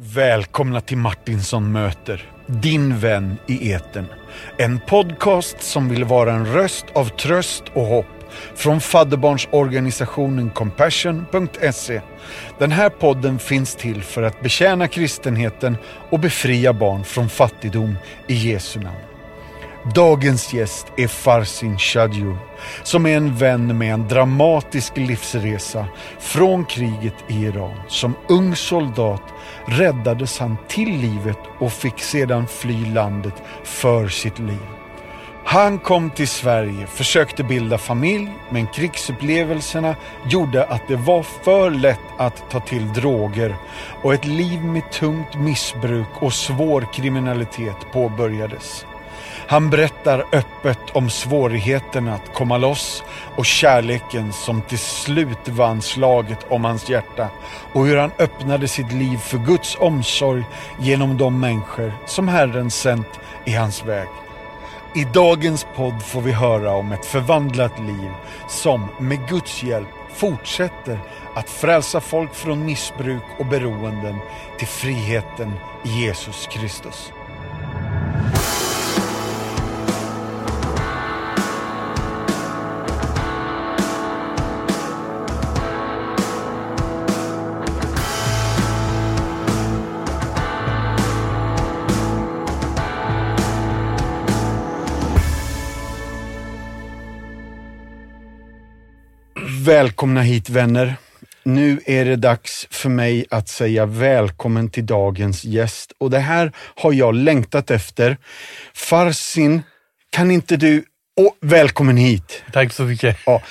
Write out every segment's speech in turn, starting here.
Välkomna till Martinsson möter, din vän i eten. En podcast som vill vara en röst av tröst och hopp från fadderbarnsorganisationen Compassion.se. Den här podden finns till för att betjäna kristenheten och befria barn från fattigdom i Jesu namn. Dagens gäst är Farsin Shadju som är en vän med en dramatisk livsresa från kriget i Iran. Som ung soldat räddades han till livet och fick sedan fly landet för sitt liv. Han kom till Sverige, försökte bilda familj, men krigsupplevelserna gjorde att det var för lätt att ta till droger och ett liv med tungt missbruk och svår kriminalitet påbörjades. Han berättar öppet om svårigheten att komma loss och kärleken som till slut vann slaget om hans hjärta och hur han öppnade sitt liv för Guds omsorg genom de människor som Herren sänt i hans väg. I dagens podd får vi höra om ett förvandlat liv som med Guds hjälp fortsätter att frälsa folk från missbruk och beroenden till friheten i Jesus Kristus. Välkomna hit vänner. Nu är det dags för mig att säga välkommen till dagens gäst och det här har jag längtat efter. Farsin, kan inte du och välkommen hit. Tack så mycket. Ja.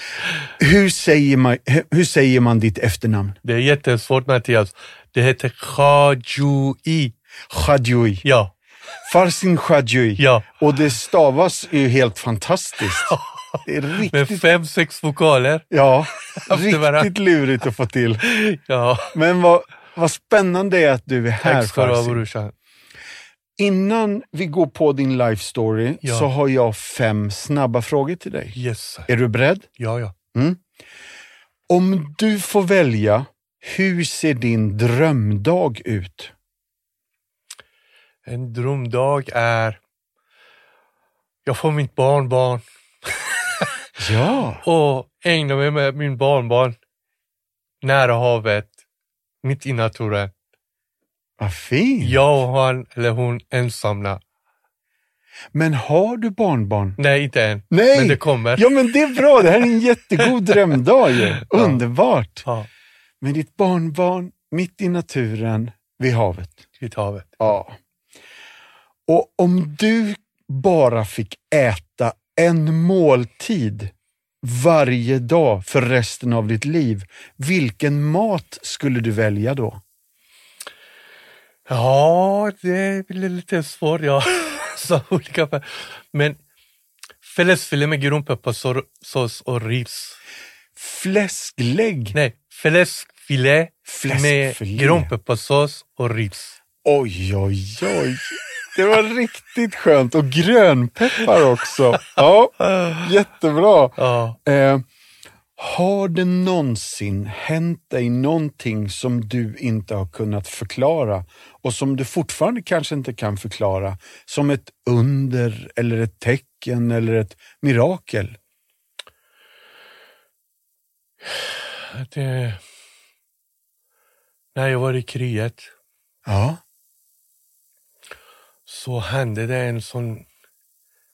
Hur, säger man, hur säger man ditt efternamn? Det är jättesvårt Mattias. Det heter Khadjoui. Khadjoui. Ja. Farsin Khadjoui. Ja. Och det stavas ju helt fantastiskt. Det är Med riktigt, fem, sex vokaler. ja, riktigt lurigt att få till. Ja. Men vad, vad spännande är att du är här Tack ska du ha brorsan. Innan vi går på din life story Ja. så har jag fem snabba frågor till dig. Yes. Är du beredd? Ja, ja. Om du får välja, hur ser din drömdag ut? En drömdag är... Jag får mitt barnbarn Ja, och ägna mig med min barnbarn nära havet, mitt i naturen. vad fint. Jag och han eller hon ensamma. Men har du barnbarn? Nej, inte än. Nej! Men det kommer. Ja, men det är bra. Det här är en jättegod drömdag ju. Underbart. Ja, Med ditt barnbarn mitt i naturen vid havet. vid havet. Ja. Och om du bara fick äta en måltid varje dag för resten av ditt liv, vilken mat skulle du välja då? Ja, det blir lite svårt. Ja. Så olika. för- Men fläskfilé med grovpepparsås och ris. Fläsklägg? Nej, fläskfilé med Fläskfilé. grovpepparsås och ris. Oj, oj, oj. Det var riktigt skönt. Och grönpeppar också. Ja, jättebra. Ja. Eh, har det någonsin hänt dig någonting som du inte har kunnat förklara och som du fortfarande kanske inte kan förklara som ett under eller ett tecken eller ett mirakel? Det... När jag var i kriget Ja, så hände det en sån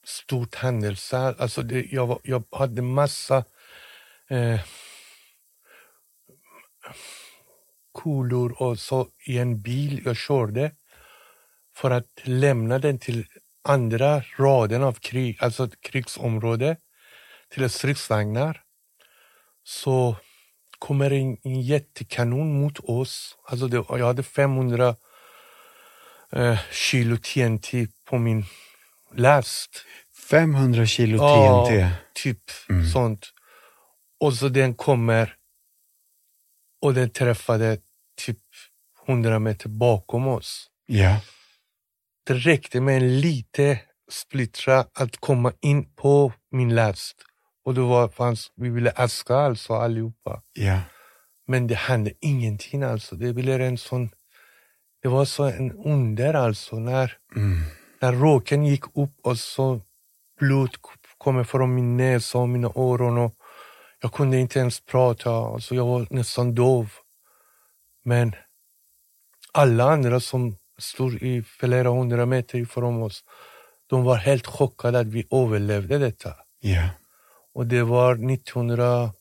stort händelse. Alltså det, jag, var, jag hade massa eh, kulor och så i en bil jag körde för att lämna den till andra raden av krig, alltså ett krigsområde, till stridsvagnar. Så kommer en, en jättekanon mot oss. Alltså det, jag hade 500 eh, kilo TNT på min last. 500 kilo Ja, TNT. typ sånt. Och så den kommer och den träffade typ 100 meter bakom oss. Ja. Det räckte med en lite splittra att komma in på min last. Och då var, fanns, vi ville aska alltså allihopa. ja. Men det hände ingenting alltså. Det blev en sån det var så en under alltså när, Mm. när råken gick upp och så blod kommer från min näsa och mina öron och jag kunde inte ens prata, alltså jag var nästan dov. Men alla andra som stod i flera hundra meter ifrån oss, de var helt chockade att vi överlevde detta. Ja. Och det var 1980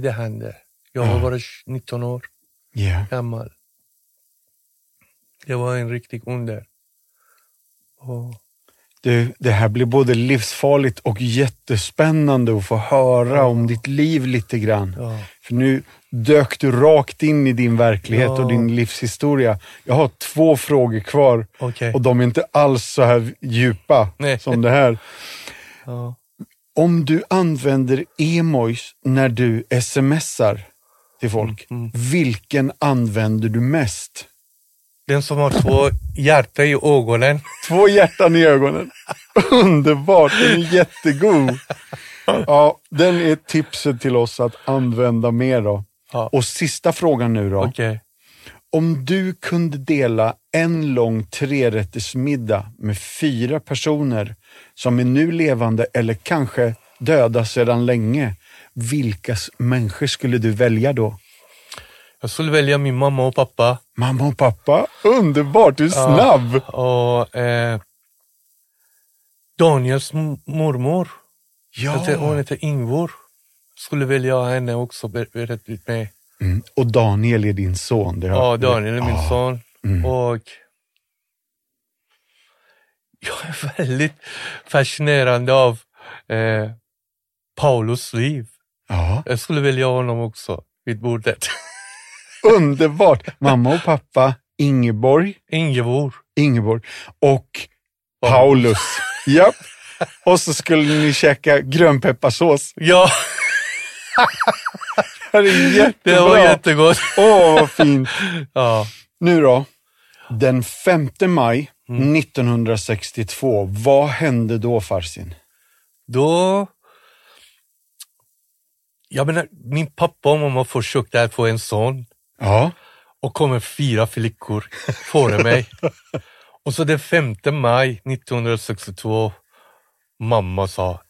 det hände. Jag Ja. var bara 19 år Ja. gammal. Det var en riktig under. Och, Du, det här blir både livsfarligt och jättespännande att få höra om ditt liv lite grann. ja. För nu dök du rakt in i din verklighet Ja. och din livshistoria. Jag har två frågor kvar Okej. och de är inte alls så här djupa Nej. som det här. Ja. Om du använder emojis när du smsar till folk, Mm, vilken använder du mest? Den som har två hjärtan i ögonen. Två hjärtan i ögonen. Underbart, den är jättegod. Ja, den är tipset till oss att använda mer då. Ja. Och sista frågan nu då. Okej. Om du kunde dela en lång trerättersmiddag med fyra personer som är nu levande eller kanske döda sedan länge, vilka människor skulle du välja då? Jag skulle välja min mamma och pappa. Mamma och pappa? Underbart, du är Ja. snabb! Och eh, Daniels mormor. Ja. Hon Ja. heter Ingvor. Skulle välja henne också ber- berättat med. Mm. Och Daniel är din son. Det har- Ja, Daniel är min Ja. son. Mm. Och jag är väldigt fascinerad av eh, Paulus liv. Ja. Jag skulle välja honom också vid bordet. Underbart! Mamma och pappa, Ingeborg, Ingeborg. Ingeborg och Paulus. Japp. Och så skulle ni käka grönpepparsås. Ja, Det är jättebra. det var jättegott. Åh, vad fint. Ja. Nu då. Den 5 maj Mm. 1962, vad hände då Farsin? Då... Jag menar, min pappa och mamma försökte få en son Ja, och kommer fyra flickor före mig. och så den 5 maj 1962, mamma sa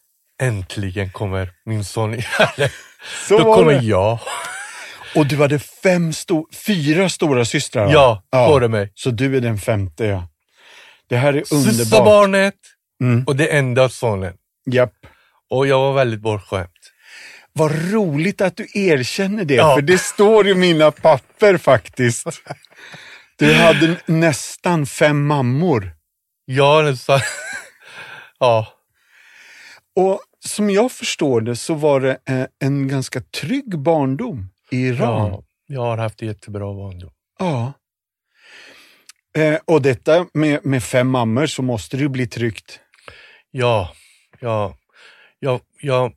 äntligen kommer min son i världen. så Då kommer det. jag. Och du hade fem sto- fyra stora systrar va? Ja, före mig. Så du är den femte ja. Det här är Sista underbart. barnet Mm. och det enda sonen. Japp. Och jag var väldigt bortskämd. Vad roligt att du erkänner det, Ja. för det står i mina papper faktiskt. Du hade nästan fem mammor. Ja, nästan. ja. Och som jag förstår det så var det eh, en ganska trygg barndom i Iran. ja, jag har haft jättebra barndom. Ja. Eh, och detta med, med fem mammor så måste det ju bli tryggt. Ja, ja, ja, ja.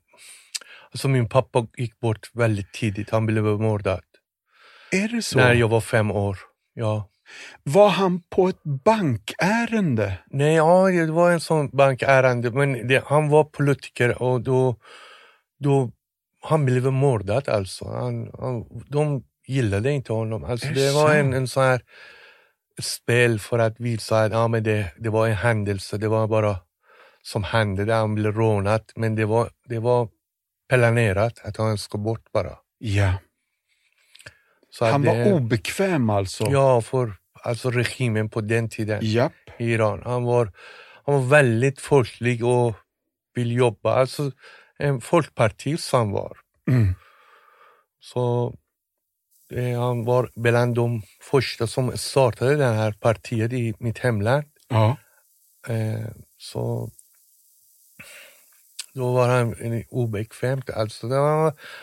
Alltså min pappa gick bort väldigt tidigt. Han blev mördad Är det så? när jag var fem år. Ja. Var han på ett bankärende? Nej, ja, det var en sån bankärende, men det, han var politiker och då, då han blev mördad alltså. Han, han, de gillade inte honom. Alltså, det det var en, en sån här spel för att visa att ja, men det, det var en händelse, det var bara som hände, han blev rånad. Men det var, det var planerat att han ska bort bara. Ja. Så Han var det, obekväm alltså? Ja, för alltså regimen på den tiden. Japp. i Iran. Han var, han var väldigt folklig och vill jobba. Alltså en folkpartist han var. Mm. Så eh, han var bland de första som startade det här partiet i mitt hemland. Ja. Eh, så då var han obekväm. Alltså,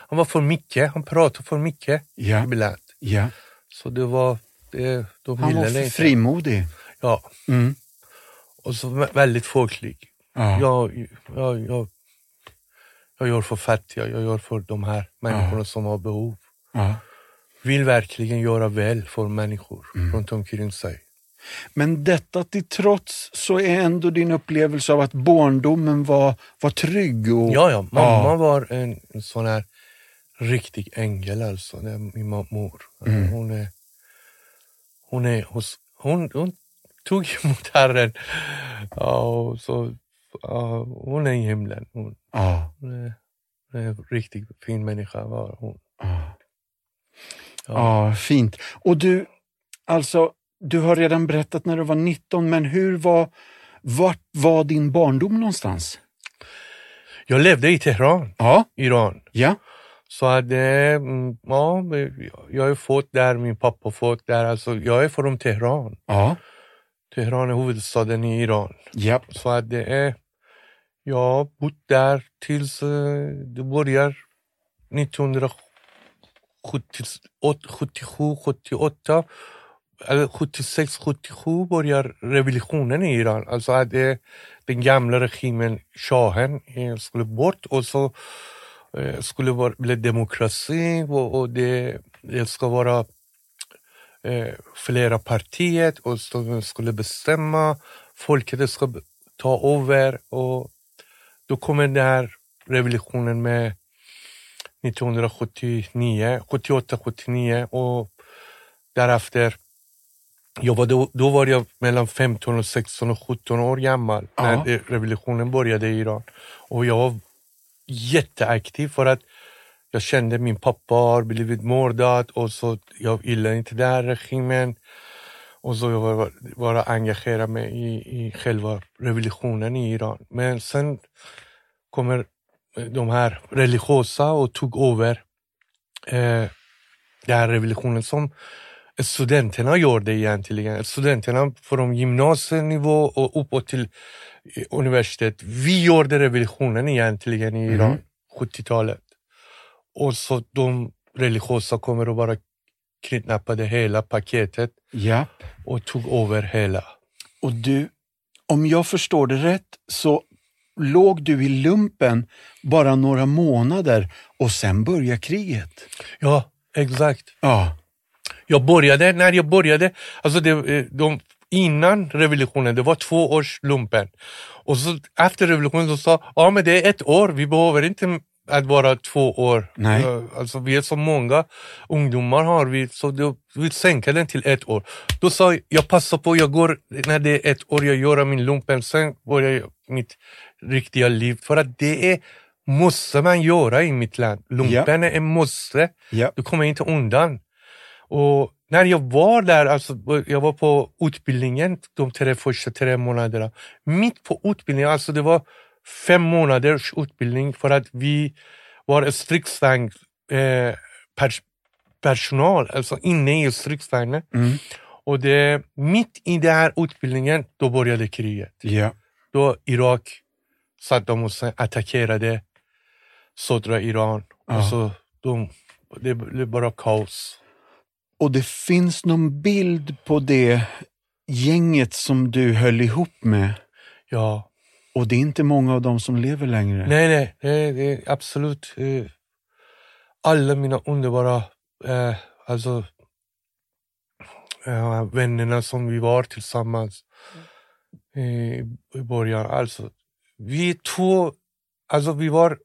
han var för mycket, han pratade för mycket Ja. ibland. ja. Så det var, det, de Han var för inte. frimodig. Ja, Mm. och så vä- väldigt folklig. Ja. Jag, jag, jag, jag gör för fattiga, jag gör för de här människorna som har behov. Ja. Vill verkligen göra väl för människor Mm. runt omkring sig. Men detta till trots så är ändå din upplevelse av att barndomen var, var trygg. Och, Ja, ja, mamma Ja. var en, en sån här riktig ängel alltså, det är min mor. Mm. Hon, är, hon, är hos, hon, hon tog emot Herren. Ja, och så, ja, hon är i himlen. Hon, Ja. hon är, hon är en riktigt fin människa. Var hon. Ja. Ja. ja, fint. Och du, alltså, du har redan berättat när du var 19, men hur var, vart var din barndom någonstans? Jag levde i Teheran, Ja, Iran. ja, Så att, eh, mm, ja, jag är född där, min pappa född där. Alltså, jag är från Teheran. ja, Teheran är huvudstaden i Iran. ja, Så att det är, jag har bott där tills eh, det börjar 1977, 78 eller 76, 77 börjar revolutionen i Iran. Alltså att det, den gamla regimen, shahen, eh, skulle bort och så eh, skulle vara, bli demokrati och, och det, det ska vara eh, flera partier och som skulle bestämma. Folket ska ta över och då kommer den här revolutionen med 1979, 78, 79 och därefter jag var då, då var jag mellan 15 och 16 och 17 år gammal Ja. när revolutionen började i Iran. Och jag var jätteaktiv för att jag kände min pappa har blivit mördad och så jag gillar inte den här regimen. Och så jag var, var engagerad mig i, i själva revolutionen i Iran. Men sen kommer eh, de här religiösa och tog över eh, den här revolutionen som studenterna gjorde egentligen. Studenterna från gymnasienivå och uppåt till eh, universitet. Vi gjorde revolutionen egentligen i Iran, 70-talet. Och så de religiösa kommer och bara kidnappade hela paketet ja. och tog över hela. Och du, om jag förstår det rätt så låg du i lumpen bara några månader och sen började kriget. Ja, exakt. Ja, Jag började, när jag började, alltså det, eh, de, innan revolutionen, det var två års lumpen. Och så efter revolutionen så sa ja men det är ett år, vi behöver inte att vara två år. Nej. Eh, Alltså vi är så många ungdomar har vi, så då, vi sänker den till ett år. Då sa jag, jag passar på, jag går, när det är ett år, jag gör min lumpen, sen börjar jag mitt riktiga liv. För att det är, måste man göra i mitt land. Lumpen är en måste. ja, Du kommer inte undan. Och när jag var där, alltså, jag var på utbildningen de tre första tre månaderna. Mitt på utbildningen, alltså det var fem månaders utbildning för att vi var stridsvagn eh, pers personal, alltså inne i stridsvagnen. mm, Och det, mitt i den här utbildningen, då började kriget. ja. Då Irak, Saddam Hussein attackerade södra Iran. Ja. Och så de, det blev bara kaos. Och det finns någon bild på det gänget som du höll ihop med. Ja, Och det är inte många av dem som lever längre. nej, nej, det, det är absolut eh, alla mina underbara eh, alltså, eh, vännerna som vi var tillsammans eh, i början. Alltså, vi två, alltså vi var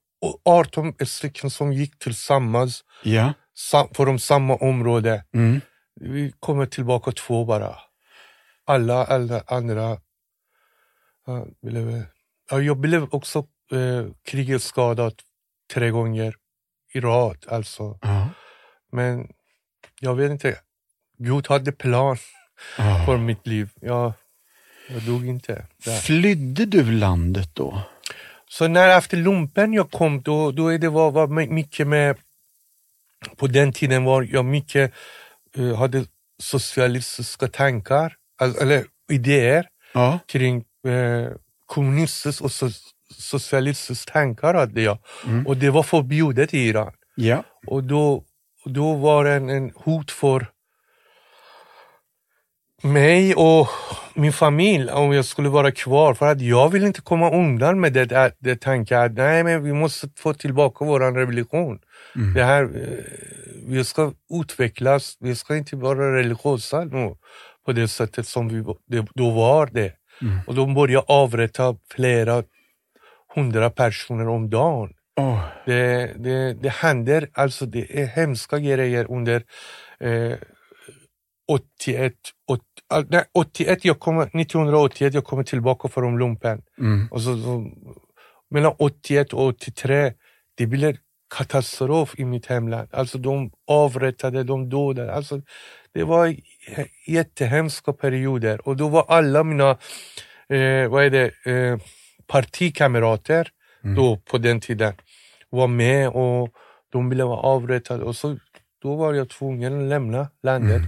18 stycken som gick tillsammans Ja. Sam, från samma område. Mm. Vi kommer tillbaka två bara. Alla, alla andra ja, blev... Ja, jag blev också eh, krigsskadad tre gånger i rad. Alltså. Ja. Men jag vet inte. Gud hade plan Ja. för mitt liv. Jag, jag dog inte. Där. Flydde du landet då? Så när efter lumpen jag kom, då, då är det var, var mycket med... På den tiden var jag mycket, eh, hade socialistiska tankar, alltså, eller idéer Ja. kring eh, kommunistisk och so socialistisk tankar hade jag. Mm. Och det var förbjudet i Iran. Ja. Och då, då var det en, en hot för mig och min familj om jag skulle vara kvar. För att jag vill inte komma undan med det, det, det tanken att nej, men vi måste få tillbaka vår revolution. Mm. Det här, eh, vi ska utvecklas, vi ska inte vara religiösa nu på det sättet som vi det, då var det. Mm. Och de började avrätta flera hundra personer om dagen. Åh. Det, det, det händer, alltså det är hemska grejer under eh, 81, 80, ah, nej, 81 jag kommer, 1981 jag kommer tillbaka från lumpen. Mm. Och så, så, mellan 81 och 83, det blev katastrof i mitt hemland. Alltså de avrättade, de dödade. Alltså, det var jättehemska perioder och då var alla mina eh, vad är det, eh, partikamrater Mm. då på den tiden var med och de ville vara avrättade och så då var jag tvungen att lämna landet. Mm.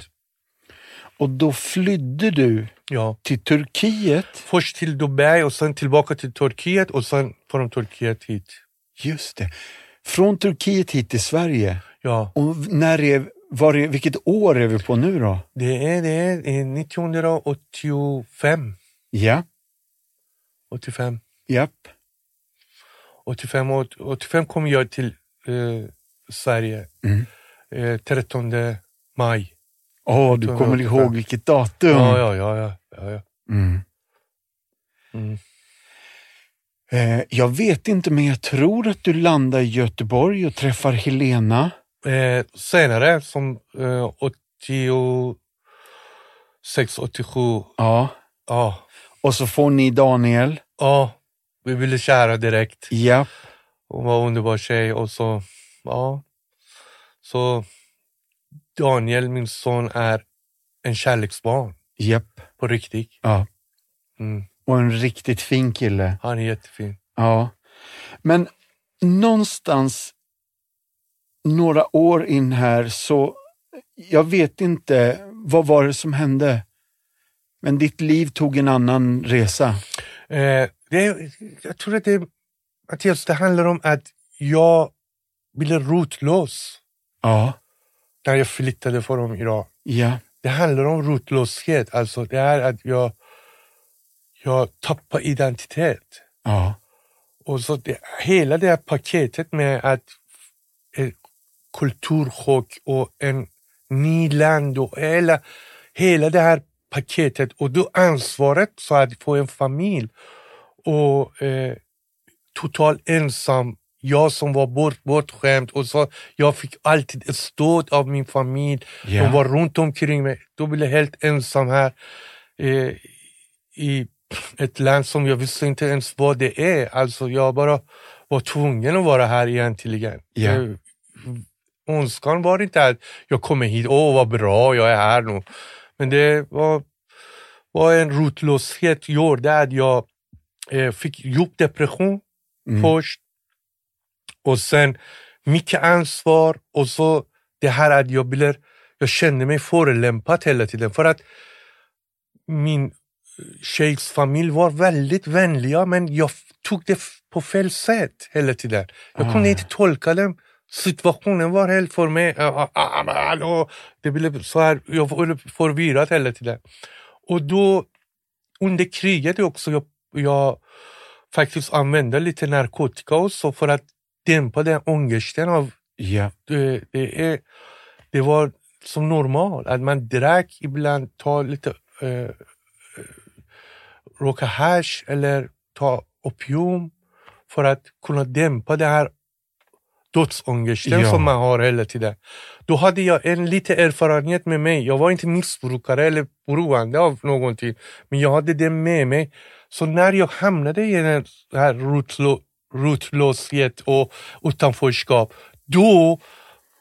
Och då flydde du Ja. till Turkiet. Först till Dubai och sen tillbaka till Turkiet och sen från Turkiet hit. Just det. Från Turkiet hit till Sverige. Ja, Och när är, var är, vilket år är vi på nu då? det är, det är eh, 1985. Ja, 85. japp. 85, och- 85 kom jag till eh, Sverige. Mm. Eh, 13 maj. Åh, du kommer 1985. ihåg vilket datum. Ja, ja, ja. ja, ja, ja. Mm. Mm. Eh, jag vet inte, men jag tror att du landar i Göteborg och träffar Helena. Eh, senare, som eh, 86, 87. Ja. Ja, Och så får ni Daniel. ja, vi ville kära direkt. Ja. Hon var en underbar tjej och så, ja. Så Daniel, min son, är en kärleksbarn Japp. på riktigt. Ja. Mm. Och en riktigt fin kille. Han är jättefin. Ja. Men någonstans några år in här så, jag vet inte, vad var det som hände? Men ditt liv tog en annan resa. Eh, det, jag tror att det, Mattias, det handlar om att jag blev rotlös Ja. När jag flyttade från Iran. Ja. Det handlar om rotlöshet, alltså det är att jag, jag tappar identitet. Ja. Och så det, hela det här paketet med att kulturchock och en ny land och hela, hela det här paketet och då ansvaret så att få en familj och eh, totalt ensam. Jag som var bort, bortskämd och så jag fick alltid stöd av min familj. Ja. De var runt omkring mig. Då blev jag helt ensam här eh, i ett land som jag visste inte ens vad det är. Alltså jag bara var tvungen att vara här egentligen. Ja. Eh, var inte att jag kommer hit, åh vad bra, jag är här nu. Men det var, var en rotlöshet gjorde att jag eh, fick djup depression Mm. först och sen mycket ansvar och så det här att jag blev, jag kände mig förolämpad hela tiden för att min tjejs familj var väldigt vänliga men jag tog det på fel sätt hela tiden. Jag kunde Ah. inte tolka den. Situationen var helt för mig, det blev så här, jag var förvirrad hela tiden. Och då under kriget också, jag, jag faktiskt använde lite narkotika också för att dämpa den ångesten av Ja. det, det, är, det var som normalt att man drack ibland, ta lite eh, eh, röka hash eller ta opium för att kunna dämpa den här dödsångesten Ja. som man har hela tiden. Då hade jag en lite erfarenhet med mig. Jag var inte missbrukare eller beroende av någonting, men jag hade det med mig. Så när jag hamnade i den här rotlöshet och utanförskap, då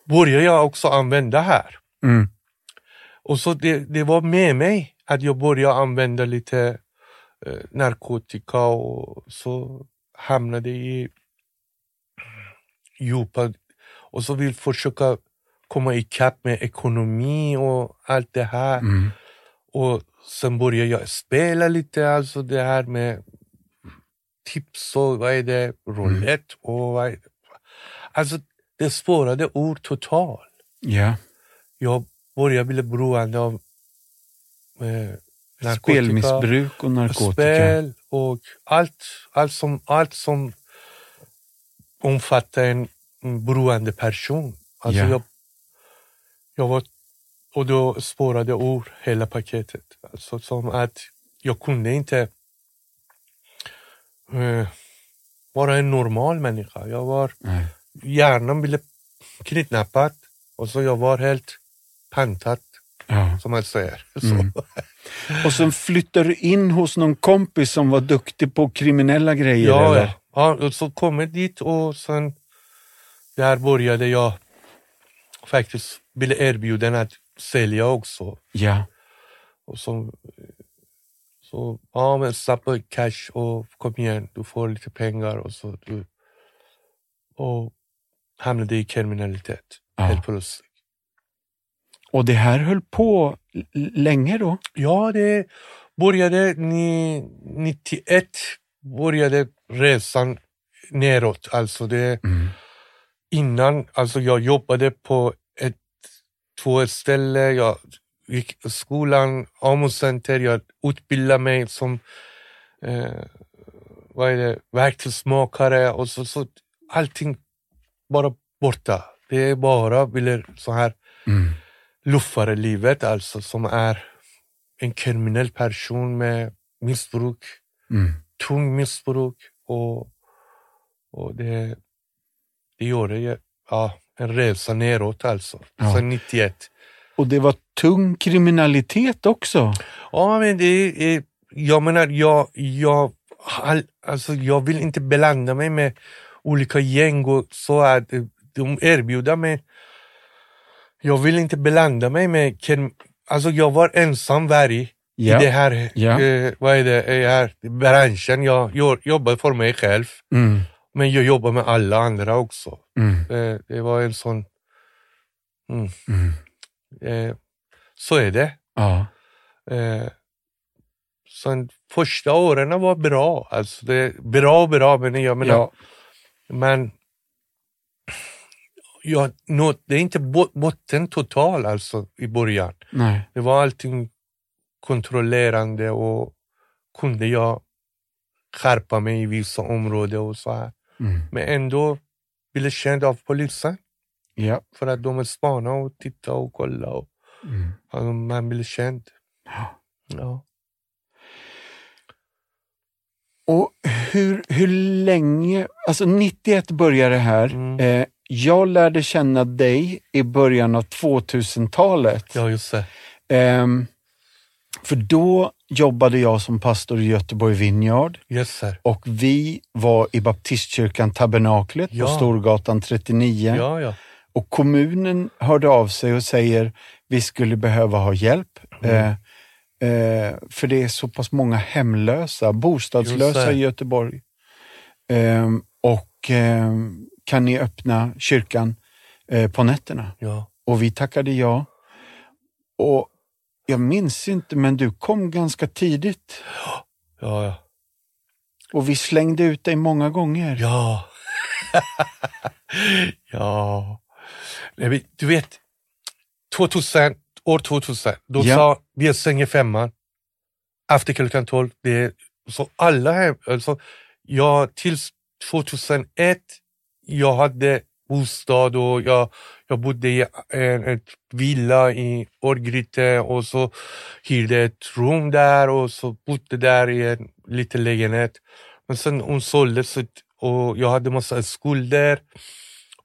började jag också använda här. Mm. Och så det, det var med mig att jag började använda lite eh, narkotika och så hamnade i djupa och så vill försöka komma ikapp med ekonomi och allt det här. Mm. Och sen började jag spela lite, alltså det här med tips och vad är det, roulette och vad är det? Alltså det spårade ord totalt. Ja. Jag började bli beroende av eh, narkotika, Spelmissbruk och narkotika. spel och allt, allt, som, allt som omfattar en en beroende person. Alltså Ja. jag, jag var, och då spårade ord hela paketet. Alltså som att jag kunde inte eh, vara en normal människa. Jag var, Nej. hjärnan blev kidnappad och så jag var helt pantad. ja. som man säger. Mm. Och sen flyttade du in hos någon kompis som var duktig på kriminella grejer? Ja, eller? ja. och så kom jag dit och sen där började jag faktiskt bli erbjuden att sälja också. Ja. Och så, så ja men snabba cash och kom igen, du får lite pengar och så du, och hamnade i kriminalitet Ja. helt plötsligt. Och det här höll på länge då? Ja, det började ni, 91 började resan neråt. Alltså det, innan, alltså jag jobbade på ett, två ställen, jag gick skolan, AMO-center, jag utbildade mig som eh, vad är det, verktygsmakare och så, så allting bara borta. Det är bara ville så här Mm. luffare livet alltså som är en kriminell person med missbruk, Mm. tung missbruk och, och det, det gjorde ja, en resa neråt alltså, Ja. sen 91. Och det var tung kriminalitet också? Ja men det är, jag menar jag, jag, all- alltså, jag vill inte blanda mig med olika gäng och så att de erbjuder mig jag vill inte blanda mig med, alltså jag var ensam varg Ja. i det här, Ja. eh, vad är det, i här branschen. Jag jo- jobbar för mig själv, Mm. men jag jobbar med alla andra också. Mm. Det, det var en sån, mm, Mm. Eh, så är det. Ja. Eh, sen första åren var bra, alltså det, bra och bra, men jag menar, ja. men ja, nå- det är inte bot- botten total alltså i början. Nej. Det var allting kontrollerande och kunde jag skärpa mig i vissa områden och så här. Mm. Men ändå blev jag känd av polisen Ja. för att de spanade och tittade och kollade. Och, Mm. och man blev känd. Ja. Ja. Och hur, hur länge, alltså 91 började det här. Mm. Eh, jag lärde känna dig i början av 2000-talet. ja, just det. Ehm, för då jobbade jag som pastor i Göteborg Vineyard Yes, och vi var i baptistkyrkan Tabernaklet på Ja. Storgatan 39. Ja, ja. Och kommunen hörde av sig och säger vi skulle behöva ha hjälp. Mm. Eh, eh, för det är så pass många hemlösa, bostadslösa i Göteborg. Ehm, och ehm, kan ni öppna kyrkan eh, på nätterna? ja. Och vi tackade ja. Och jag minns inte, men du kom ganska tidigt. Ja, ja. Och vi slängde ut dig många gånger. Ja. ja. Du vet, 2000, år 2000, då Ja. sa vi stänger femman. Efter klockan 12. Det är, så alla hem, alltså, jag, tills 2001, jag hade bostad och jag, jag bodde i en ett villa i Örgryte och så hyrde ett rum där och så bodde där i en liten lägenhet. Men sen hon sålde så, och jag hade massa skulder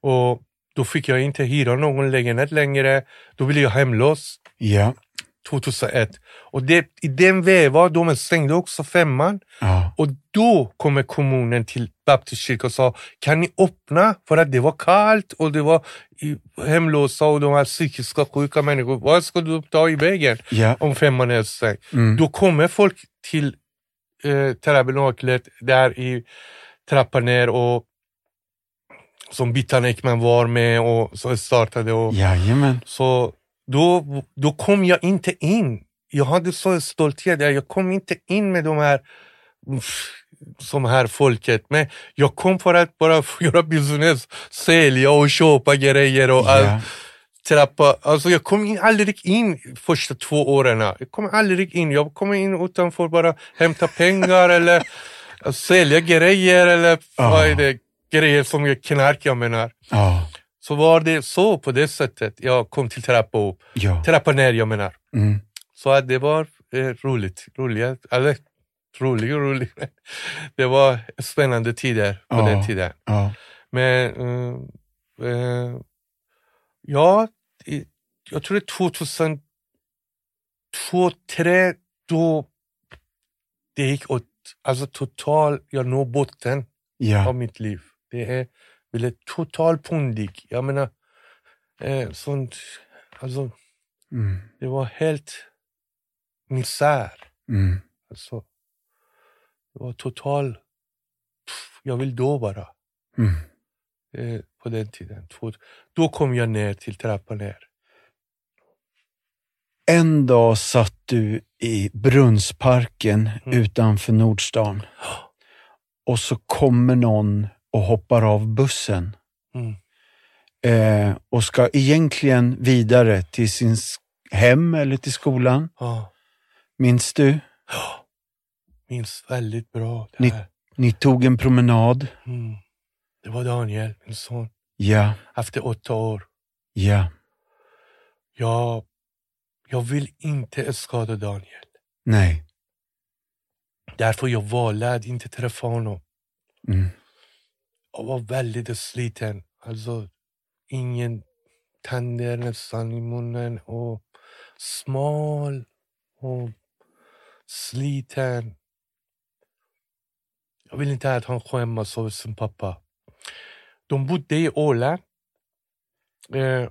och då fick jag inte hyra någon lägenhet längre. Då blev jag hemlös Ja. 2001. Och det, i den vevan, de stängde också femman. ja. Och då kommer kommunen till baptistkyrkan och sa, kan ni öppna? För att det var kallt och det var hemlösa och de här psykiska sjuka människor. Vad ska du ta i vägen Ja. om femman är stängd? Mm. Då kommer folk till eh, tabernaklet där i trappan ner och som Bittan Ekman var med och så startade. Och, Jajamän. så då, då kom jag inte in. Jag hade så stolthet. Jag kom inte in med de här som här folket. Men jag kom för att bara göra business, sälja och köpa grejer och Ja. allt. Trappa. Alltså jag kom in, aldrig in första två åren. Jag kom aldrig in. Jag kom in utanför bara hämta pengar eller sälja grejer eller Ja. vad är det? Grejer som är knark jag menar. Ja. Så var det så på det sättet jag kom till trappa upp. Ja. Trappa ner jag menar. Mm. Så att det var eh, roligt. Roliga, eller roligt och roligt. Det var spännande tider på Ja. den tiden. Ja. Men eh, eh, ja, jag tror det är 2000, två, tre, då det gick åt, alltså total, jag når botten Ja. av mitt liv. Det är blev total pundig. Jag menar, eh, sånt, alltså Mm. det var helt misär. Mm. Alltså, det var total, pff, jag vill då bara. Mm. Eh, på den tiden. Då kom jag ner till trappan ner. En dag satt du i Brunnsparken Mm. utanför Nordstan och så kommer någon och hoppar av bussen Mm. eh, och ska egentligen vidare till sin hem eller till skolan. Ja, Minns du? ja. minns väldigt bra Ni-. Ni tog en promenad. Mm. Det var Daniel, min son. Ja, Efter åtta år. ja, Jag, jag vill inte skada Daniel. nej. Därför jag valde att inte träffa honom. Mm. Jag var väldigt sliten. Alltså, ingen tänder nästan i munnen och smal och sliten. Jag vill inte att han skämmas över sin pappa. De bodde i Åland eh,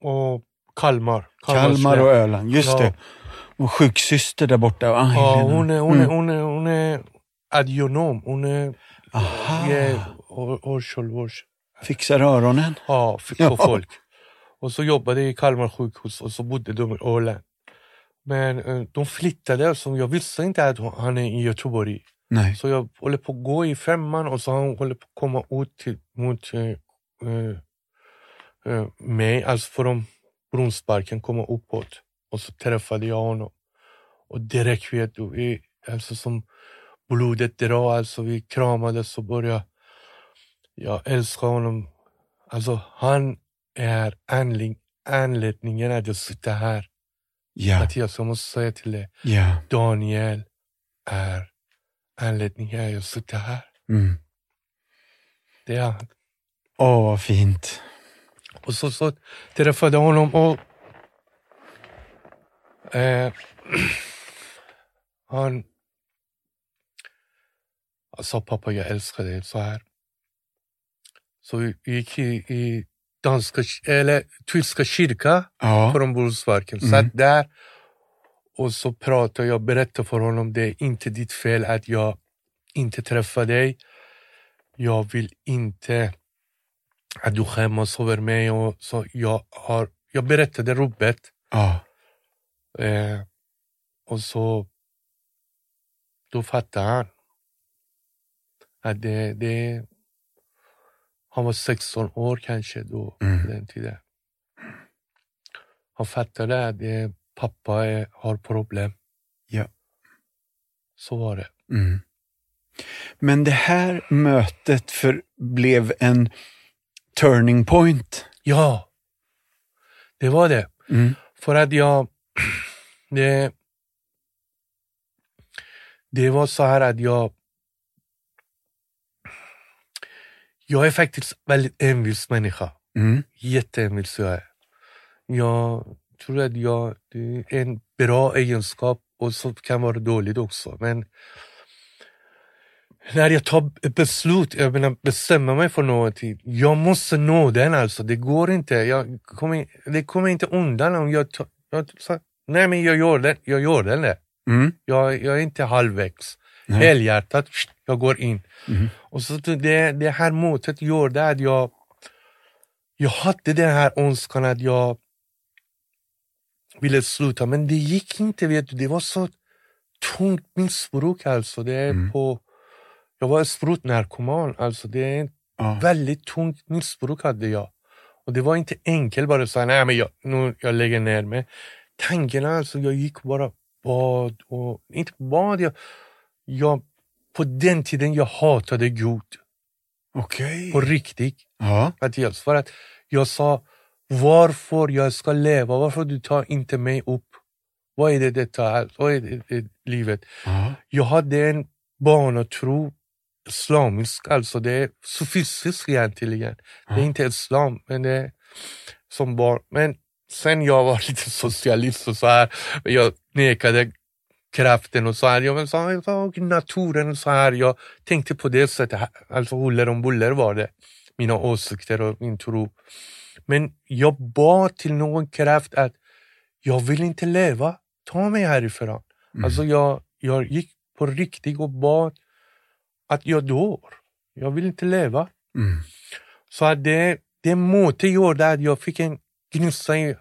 och Kalmar. Kalmar och Öland, just Ja. det. Och sjuksyster där borta. Ja, hon är, hon är, Mm. hon är, hon är adionom. Hon är Aha. Hörsel, Fixar öronen. Ja, f- Ja. folk. Och så jobbade jag i Kalmar sjukhus och så bodde de i Åland. Men eh, de flyttade, så jag visste inte att han är i Göteborg. Nej. Så jag håller på att gå i femman och så han håller på att komma ut till, mot eh, eh, eh, mig, alltså från Brunnsparken, komma uppåt. Och så träffade jag honom. Och direkt vet du, vi, alltså som blodet drar, alltså vi kramades och började. Jag älskar honom. Alltså han är anledning, anledningen att jag sitter här. Ja, Mattias, jag måste säga till dig. ja. Daniel är anledningen att jag sitter här. Mm. Det är han. Åh, vad fint. Och så, så träffade jag honom och eh, han sa pappa jag älskar dig så här. Så vi gick i, i danska, eller tyska kyrka Ja. från Brunnsparken. Mm. Satt där och så pratade jag, berättade för honom det är inte ditt fel att jag inte träffar dig. Jag vill inte att du skämmas över mig. Och så jag, har, jag berättade rubbet Ja. eh, och så då fattade han att det, det han var 16 år kanske då, Mm. den tiden. Han fattade att det, pappa är, har problem. Ja. Så var det. Mm. Men det här mötet för, blev en turning point. Ja, det var det. Mm. För att jag... Det, det var så här att jag... Jag är faktiskt väldigt envis människa. Mm. Jätteenvis jag är. Jag tror att jag, det är en bra egenskap och så kan vara dåligt också. Men när jag tar ett beslut, jag menar bestämmer mig för någonting, jag måste nå den alltså. Det går inte. Jag kommer, det kommer inte undan om jag, tar- jag så, Nej men jag gör det, jag gör den det. Mm. Jag, jag är inte halvvägs. Nej. Helhjärtat, jag går in. Mm. Och så det, det här motet gjorde att jag, jag hade den här önskan att jag ville sluta, men det gick inte. Vet du. Det var så tungt missbruk alltså. Det är Mm. på, jag var sprutnarkoman, alltså det är Ja. väldigt tungt missbruk hade jag. Och det var inte enkelt bara att säga, nej men jag, nu, jag lägger ner mig. Tankarna alltså, jag gick bara bad och, inte bad, jag, jag, på den tiden jag hatade Gud. Okej. På riktigt. Ja. För att jag sa, varför jag ska leva, varför du tar inte mig upp? Vad är det detta, vad är det, det livet? ja. Jag hade en barnatro, islamisk, alltså det är sofistiskt egentligen. Det är Ja. inte islam, men det är som barn. Men sen jag var lite socialist och så här, jag nekade kraften och så här. Jag sa, naturen och så här. Jag tänkte på det sättet, alltså huller om buller var det. Mina åsikter och min tro. Men jag bad till någon kraft att jag vill inte leva, ta mig härifrån. Mm. Alltså jag, jag gick på riktigt och bad att jag dör. Jag vill inte leva. Mm. Så att det, det måte gjorde att jag fick en gnista i,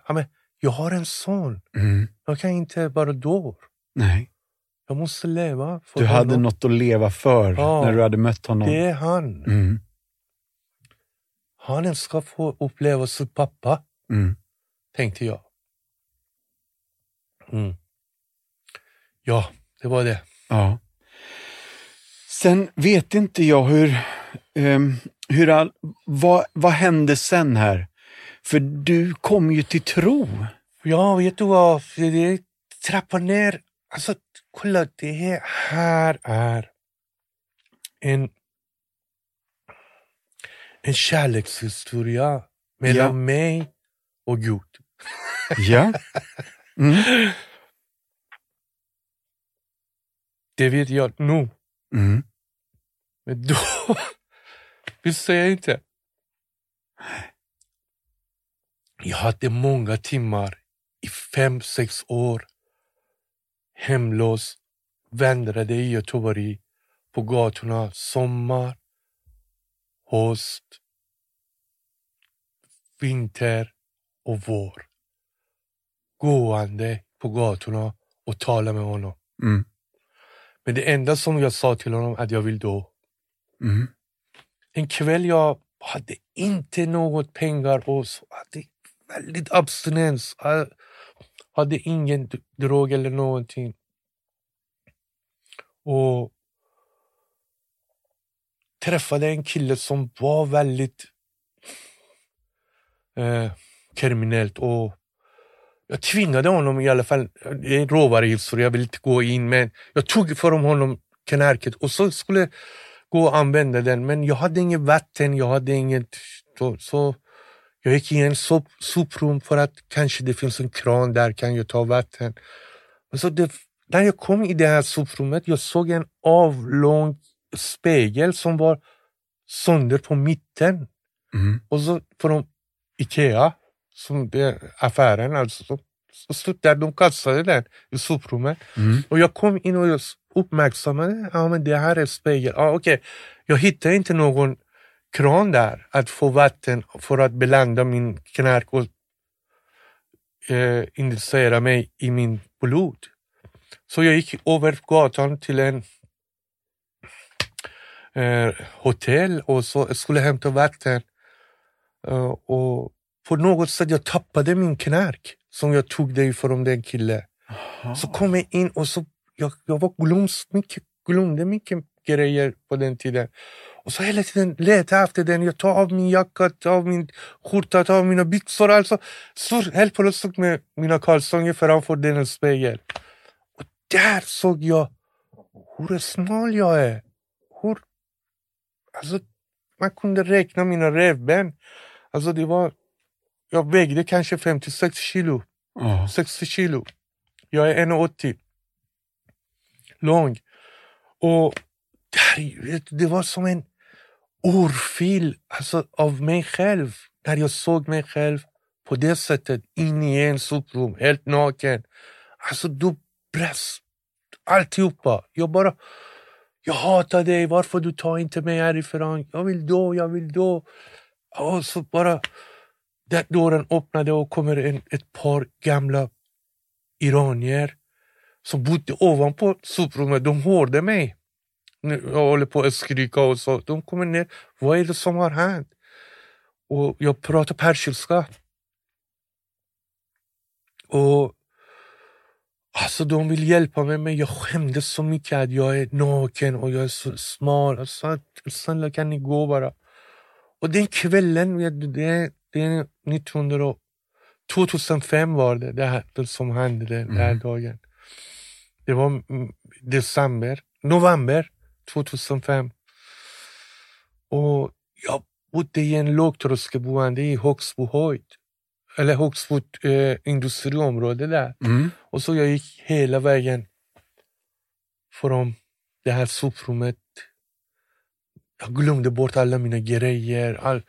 jag har en son. Mm. Jag kan inte bara dö. Nej. Jag måste leva. För du hade något att leva för ja, när du hade mött honom. Det är han. Mm. Han ska få uppleva sin pappa, mm. tänkte jag. Mm. Ja, det var det. Ja. Sen vet inte jag hur, um, hur all, vad, vad hände sen här? För du kom ju till tro. Ja, vet du vad? Det trappar ner. Alltså, kolla, det här är en, en kärlekshistoria mellan ja. mig och Gud. Ja. Mm. Det vet jag nu. Mm. Men då visste jag inte. Jag hade många timmar i fem, sex år hemlös, vandrade i Göteborg på gatorna sommar, höst, vinter och vår. Gående på gatorna och talade med honom. Mm. Men det enda som jag sa till honom att jag vill dö. Mm. En kväll jag hade inte något pengar och så hade väldigt abstinens. Jag hade ingen drog eller någonting. Och träffade en kille som var väldigt eh, kriminellt och jag tvingade honom i alla fall, det är en råvaruhistoria, jag vill inte gå in men jag tog för honom knarket och så skulle gå och använda den men jag hade inget vatten, jag hade inget så, så jag gick i en sop, soprum för att kanske det finns en kran där kan jag ta vatten. Så det, när jag kom i det här soprummet jag såg en avlång spegel som var sönder på mitten. Mm. Och så från Ikea som det affären alltså. Så, stod där, de kastade den i soprummet. Mm. Och jag kom in och uppmärksammade, ja men det här är spegel. Ja, okay. Jag hittade inte någon kran där att få vatten för att belanda min knark och eh, injicera mig i min blod. Så jag gick över gatan till en eh, hotell och så skulle hämta vatten. Uh, och på något sätt jag tappade min knark som jag tog dig från den killen. Så kom jag in och så jag, jag var glöms, mycket, glömde mycket grejer på den tiden. Och så hela tiden letade jag efter den. Jag tar av min jacka, tar av min skjorta, tar av mina byxor. Alltså, står helt plötsligt med mina kalsonger framför den spegel. Och där såg jag hur smal jag är. Hur... Alltså, man kunde räkna mina revben. Alltså det var jag vägde kanske 56 kilo. Oh. 60 kilo. Jag är 1,80. Lång. Och det var som en urfil alltså, av mig själv. När jag såg mig själv på det sättet in i en soprum, helt naken. Alltså du brast alltihopa. Jag bara, jag hatar dig, varför du tar inte mig härifrån? Jag vill dö, jag vill dö. Och så bara där dörren öppnade och kommer en, ett par gamla iranier som bodde ovanpå soprummet. De hörde mig. Jag håller på att skrika och så. De kommer ner. Vad är det som har hänt? Och jag pratar persiska. Och Alltså de vill hjälpa mig men jag skämdes så mycket att jag är naken och jag är så smal. Sa, snälla kan ni gå bara? Och den kvällen, det, det är 1900 2005 var det, det, här, det som hände den mm. här dagen. Det var december, november 2005. Och jag bodde i en lågtröskelboende i Högsbo höjd. eller Högsfot eh, industriområde där. Mm. Och så jag gick hela vägen från det här soprummet. Jag glömde bort alla mina grejer, all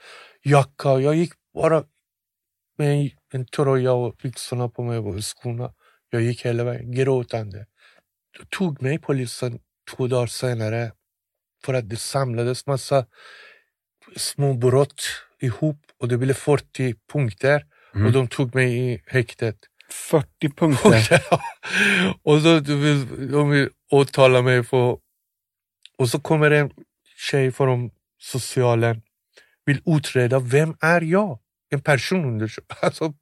jacka. Jag gick bara med en tröja och byxorna på mig och skorna. Jag gick hela vägen gråtande. Då tog mig polisen två dagar senare för att det samlades massa små brott ihop och det blev 40 punkter Mm. och de tog mig i häktet. 40 punkter. och så de vill, de vill åtala mig för... Och så kommer en tjej från socialen, vill utreda vem är jag? En personundersökning. Alltså,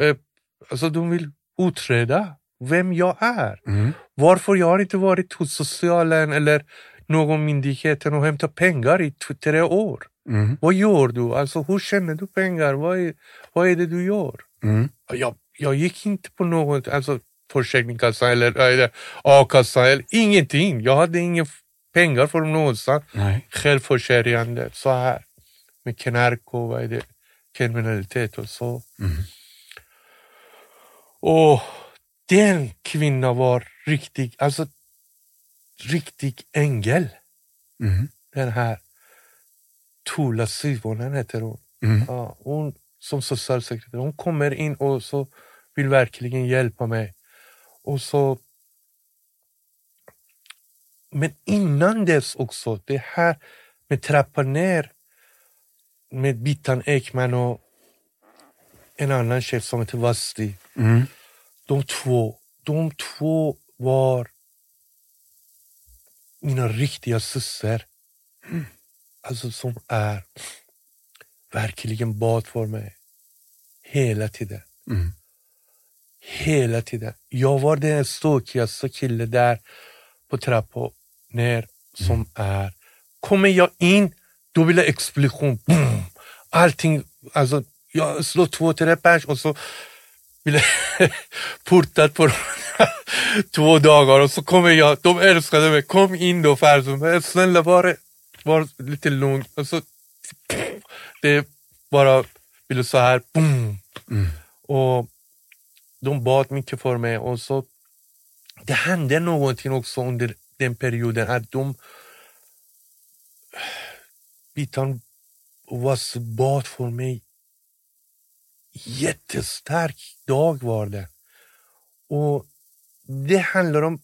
eh, alltså de vill utreda vem jag är. Mm. Varför jag har inte varit hos socialen eller någon myndighet och hämtat pengar i tre år. Mm. Vad gör du? Alltså, hur tjänar du pengar? Vad är, vad är det du gör? Mm. Jag, jag gick inte på något, alltså Försäkringskassan eller, eller a-kassan eller ingenting. Jag hade inga pengar från någonstans. Nej. Självförsörjande så här med knark och vad är det, kriminalitet och så. Mm. Och den kvinnan var riktig, alltså riktig ängel. Mm. Den här Tula Syvonen heter hon. Mm. Ja, hon som socialsekreterare, hon kommer in och så vill verkligen hjälpa mig. Och så... Men innan dess också, det här med trappa ner med Bittan Ekman och en annan chef som heter Vasti. Mm. De två, de två var mina riktiga syster. Alltså som är verkligen bad för mig. Hela tiden. Mm. Hela tiden. Jag var den stökigaste killen där på trappan ner som är. Kommer jag in, då blir det explosion. Boom! Allting, alltså jag slår två, tre pers och så blir det portat på två dagar och så kommer jag, de älskade mig, kom in då Farzon, Men snälla var, var lite lugn. Och så, det bara blev så här, boom. Mm. Och de bad mycket för mig och så det hände någonting också under den perioden att de Bitan was bad för mig. Jättestark dag var det. Och det handlar om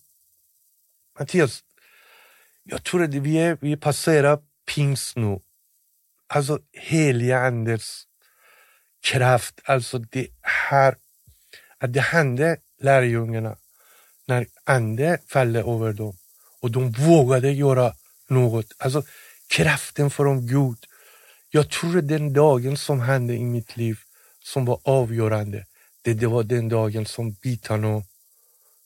Mattias, jag tror att vi, är, vi passerar pingst nu. Alltså heliga Andes kraft, alltså det här att det hände lärjungarna när ande föll över dem och de vågade göra något. Alltså kraften från Gud. Jag tror att den dagen som hände i mitt liv som var avgörande, det, det var den dagen som Bitan och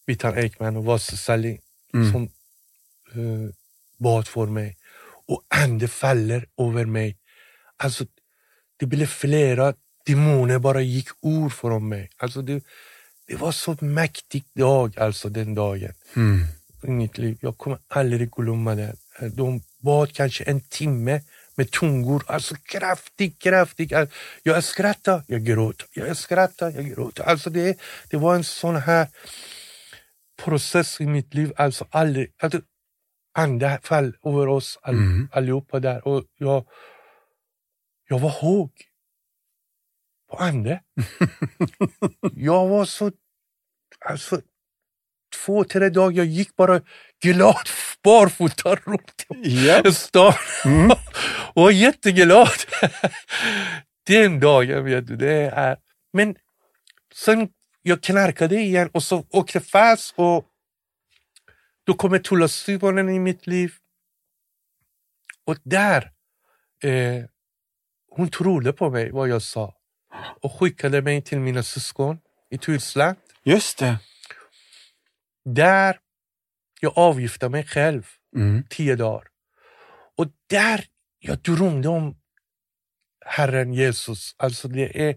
Bitan Ekman och Vasse Salin Mm. som eh, bad för mig. Och ande faller över mig. Alltså, det blev flera demoner bara gick ur från mig. Alltså det, det var så mäktig dag, alltså den dagen Mm. i mitt liv. Jag kommer aldrig glömma det. De bad kanske en timme med tungor, alltså kraftigt, kraftigt. Jag skrattade, jag gråter, jag skrattade, jag gråter. Alltså det, det var en sån här process i mitt liv, alltså aldrig, alltså, ande fall över oss all, Mm. allihopa där och jag, jag var hög på ande. jag var så, alltså två, tre dagar, jag gick bara glad barfota runt i stan Mm. och var jätteglad. Den dagen vet du, det är... Men sen jag knarkade igen och så åkte fast och då kommer Tulla Syvonen i mitt liv. Och där, eh, hon trodde på mig, vad jag sa och skickade mig till mina syskon i Tyskland. Just det. Där jag avgiftade mig själv Mm. tio dagar. Och där jag drömde om Herren Jesus. Alltså det är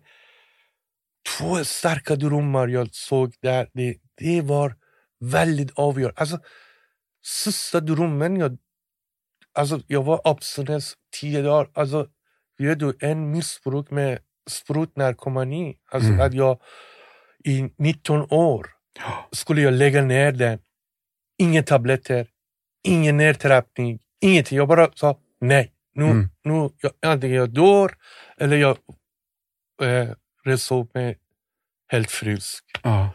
två starka drömmar jag såg där. Det, det var väldigt avgörande. Alltså, sista drömmen, jag, alltså, jag var abstinens tio dagar. Alltså, vet du, en missbruk med sprutnarkomani. Alltså Mm. att jag i 19 år skulle jag lägga ner den. Inga tabletter, ingen nedtrappning, ingenting. Jag bara sa nej. Nu, Mm. nu jag, antingen jag dör eller jag eh, reser upp mig helt frisk. Ja.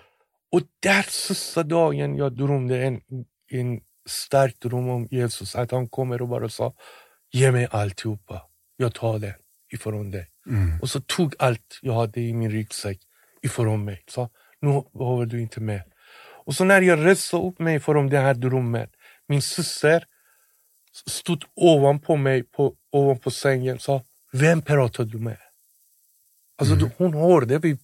Och där sista dagen jag drömde en, en stark dröm om Jesus, att han kommer och bara sa ge mig alltihopa, jag tar det ifrån dig. Mm. Och så tog allt jag hade i min ryggsäck ifrån mig. Så nu behöver du inte mer. Och så när jag reste upp mig från den här drömmen, min syster stod ovanpå mig, på, ovanpå sängen och sa, vem pratar du med? Alltså Mm. hon hörde vi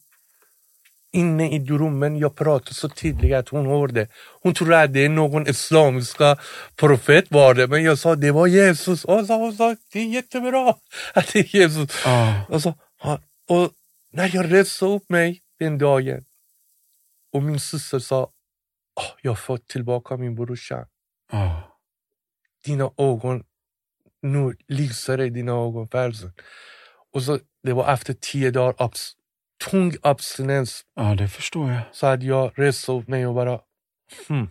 inne i drömmen, jag pratade så tydligt att hon hörde. Hon trodde att det är någon islamiska profet var det, men jag sa det var Jesus. Och så hon sa, det är jättebra att det är Jesus. Ja. Och, så, och när jag reste upp mig den dagen och min syster sa, "Åh, jag har fått tillbaka min brorsa. Ja. Dina ögon, nu lyser det i dina ögon Persson. Och så, det var efter tio dagar abs, tung abstinens ja, det förstår jag. så hade jag rest upp mig och bara, hmm,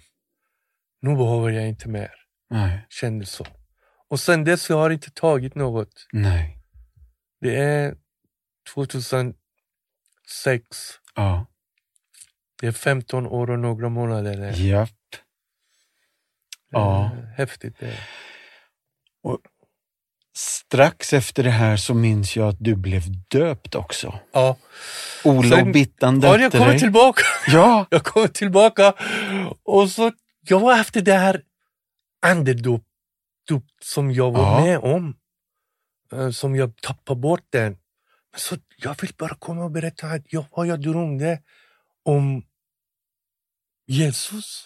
nu behöver jag inte mer. Nej. Kände så. Och sen dess jag har jag inte tagit något. Nej. Det är 2006. Ja. Det är 15 år och några månader. Det är Japp. Ja. häftigt. Det. är. Strax efter det här så minns jag att du blev döpt också. Ja. Ola Sen- och Bittan ja, jag döpte kommer dig. tillbaka. Ja. Jag kommer tillbaka. Och så, jag var efter det här andedop dop som jag var Ja. med om. eh, Som jag tappade bort den. Men så jag vill bara komma och berätta att jag, vad jag drömde om Jesus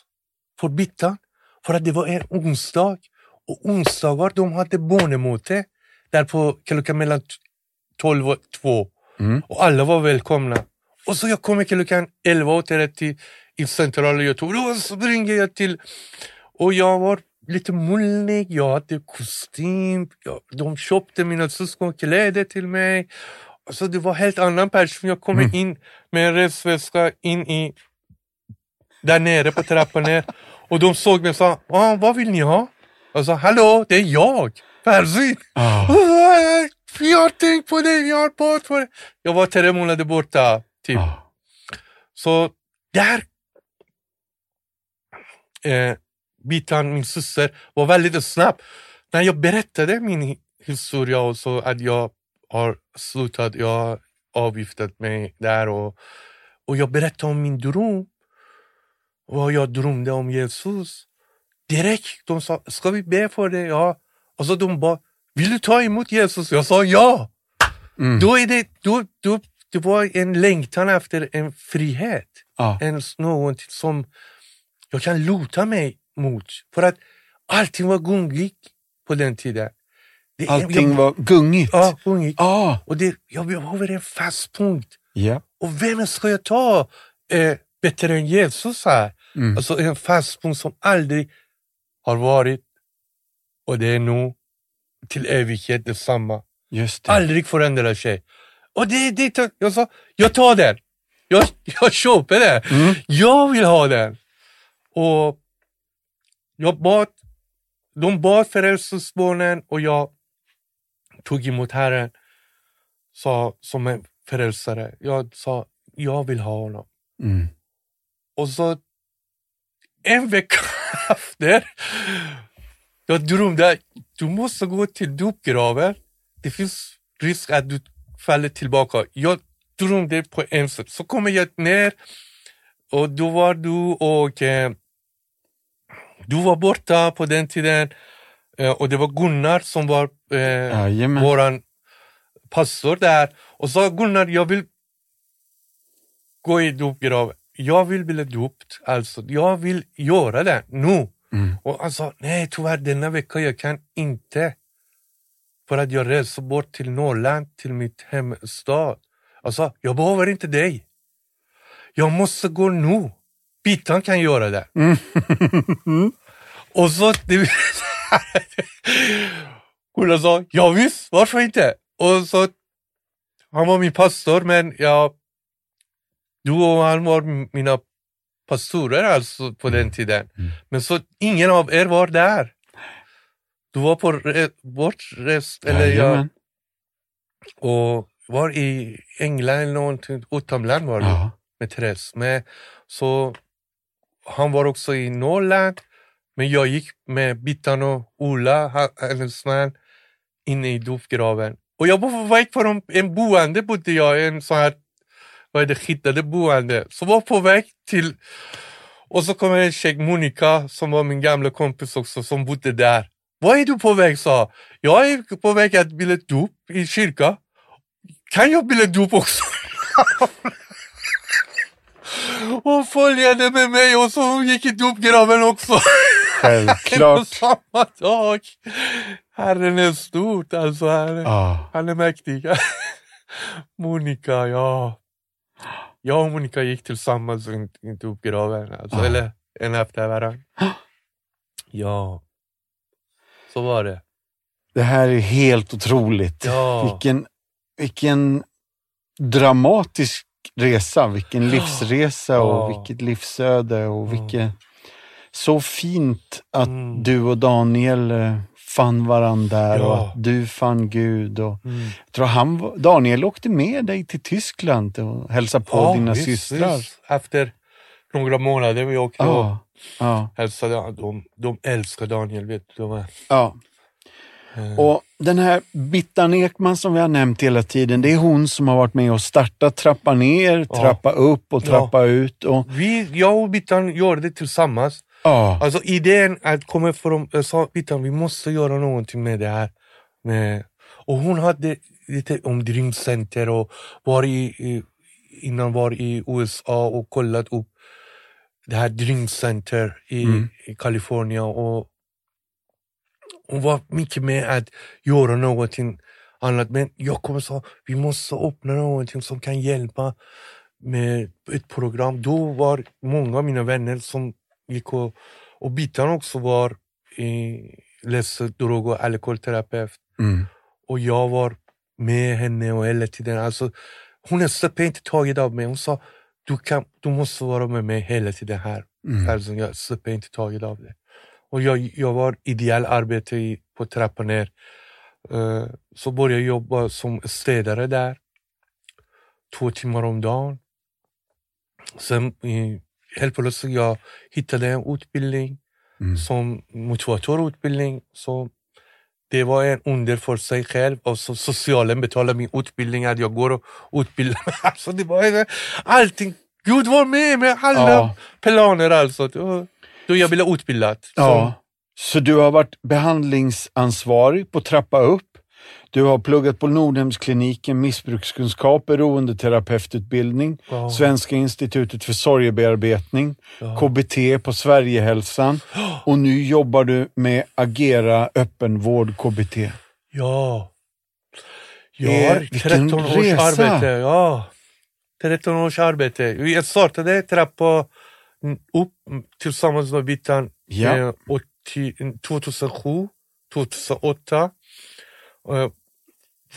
för Bittan. För att det var en onsdag. Och onsdagar de hade barnemöte där på klockan mellan t- 12 och 2. Mm. Och alla var välkomna. Och så jag kommer klockan 11.30 i centrala Göteborg. Och så springer jag till... Och jag var lite mullig, jag hade kostym. Jag, de köpte mina syskon kläder till mig. Alltså det var helt annan person. Jag kommer Mm. in med en resväska in i... Där nere på trappan ner. Och de såg mig och sa, ah, vad vill ni ha? Jag sa, hallå, det är jag, Percy. Ja. Jag har tänkt på det, jag har för det. Jag var tre månader borta, typ. Ja. Så där... Eh, Bitan, min syster, var väldigt snabb. När jag berättade min hi- historia och så att jag har slutat, jag har avgiftat mig där och, och jag berättade om min dröm. Vad jag drömde om Jesus. Direkt, de sa, ska vi be för det? Ja. Och så de bara, vill du ta emot Jesus? Jag sa ja. Mm. Då är det, då, då, det var en längtan efter en frihet. Ja. En, något som jag kan luta mig mot. För att allting var gungigt på den tiden. Det, Allting jag, var gungigt. Ja, gungigt. Ja. Och det, jag behöver en fast punkt. Ja. Och vem ska jag ta eh, bättre än Jesus här? Mm. Alltså en fast punkt som aldrig har varit och det är nu till evighet detsamma. Just det. Aldrig förändrar sig. Och det, det, jag sa, jag tar den. Jag, jag köper den. Mm. Jag vill ha den. Och jag bad, de bad frälsningsbarnen och jag tog emot Herren sa, som en frälsare. Jag sa, jag vill ha honom. Mm. Och så en vecka efter, jag drömde du måste gå till dopgraven. Det finns risk att du faller tillbaka. Jag drömde på en sätt. Så kommer jag ner och då var du och eh, du var borta på den tiden eh, och det var Gunnar som var eh, våran pastor där och sa Gunnar, jag vill gå i dopgraven. Jag vill bli döpt, alltså. Jag vill göra det nu. Mm. Och han sa, nej tyvärr denna vecka jag kan inte. För att jag reser bort till Norrland, till mitt hemstad. Alltså, jag behöver inte dig. Jag måste gå nu. Bittan kan göra det. Och så... Det, Gunnar sa, ja visst, varför inte? Och så han var min pastor, men jag, du och han var mina pastorer alltså på den tiden. Mm. Men så ingen av er var där. Du var på re, vårt rest, eller jag, och var i England eller någonting, utomland var det Ja. med Therese. Men, så han var också i Norrland, men jag gick med Bittan och Ola, hennes man, inne i dopgraven. Och jag var på väg från en boende, bodde jag, en sån här, vad är det, skyddade boende. Så var på väg till, och så kom en tjej, Monica, som var min gamla kompis också, som bodde där. Var är du på väg? sa jag. är på väg att bilda dop i kyrka. Kan jag bilda dop också? Hon följde med mig och så hon gick i dopgraven också. Självklart. samma dag. Herren är stort alltså. Han, Ja. han är mäktig. Monica, ja. Jag och Monica gick tillsammans i i dopgraven. Alltså, Ja. Eller en efter varandra. Ja. Så var det. Det här är helt otroligt. Ja. Vilken, vilken dramatisk resa, vilken livsresa och Ja. vilket livsöde och Mm. vilket... Så fint att Mm. du och Daniel eh, fann varandra och Ja. att du fann Gud. Och Mm. tror han, Daniel åkte med dig till Tyskland och hälsade på dina visst, systrar. visst. Efter några månader vi åkte och Ja, ja, hälsade. De, de älskar Daniel, vet du. De ja. eh, Och den här Bittan Ekman som vi har nämnt hela tiden, det är hon som har varit med och startat Trappa ner, Ja. Trappa upp och Trappa ut. Och, vi, jag och Bittan gjorde det tillsammans. Ja, Alltså idén att komma från, jag sa Bittan vi måste göra någonting med det här. Med, och hon hade lite om Dream Center och var i, innan var i USA och kollat upp det här Dream Center i, Mm. i Kalifornien och hon var mycket med att göra någonting annat. Men jag kommer säga, vi måste öppna någonting som kan hjälpa med ett program. Då var många av mina vänner som gick och, och Bittan också var i, läste drog och alkoholterapeut. mm, Och jag var med henne och hela tiden. Alltså, hon släppte inte taget av mig. Hon sa, du, kan, du måste vara med mig hela tiden här. mm, Alltså, jag släpper inte taget av det. Och jag, jag var ideell arbete i, på trappan ner. Eh, så började jag jobba som städare där. Två timmar om dagen. Sen eh, helt plötsligt jag hittade en utbildning mm. som motivatorutbildning. Så det var en under för sig själv och så socialen betalade min utbildning att jag går och utbildar mig. Alltså det var allting. Gud var med med alla Ja. planer alltså. Då, jag blev utbildad. Så- Ja. Så du har varit behandlingsansvarig på Trappa upp. Du har pluggat på Nordhemskliniken, missbrukskunskap, beroendeterapeututbildning, Ja. Svenska institutet för sorgebearbetning, Ja. KBT på Sverigehälsan och nu jobbar du med Agera öppenvård KBT. Ja. Jag Eh, har vilken 13 års resa. arbete. Ja. 13 års arbete. Jag startade trappa mm, upp mm, tillsammans med Bittan Ja. eh, 80, 2007, 2008.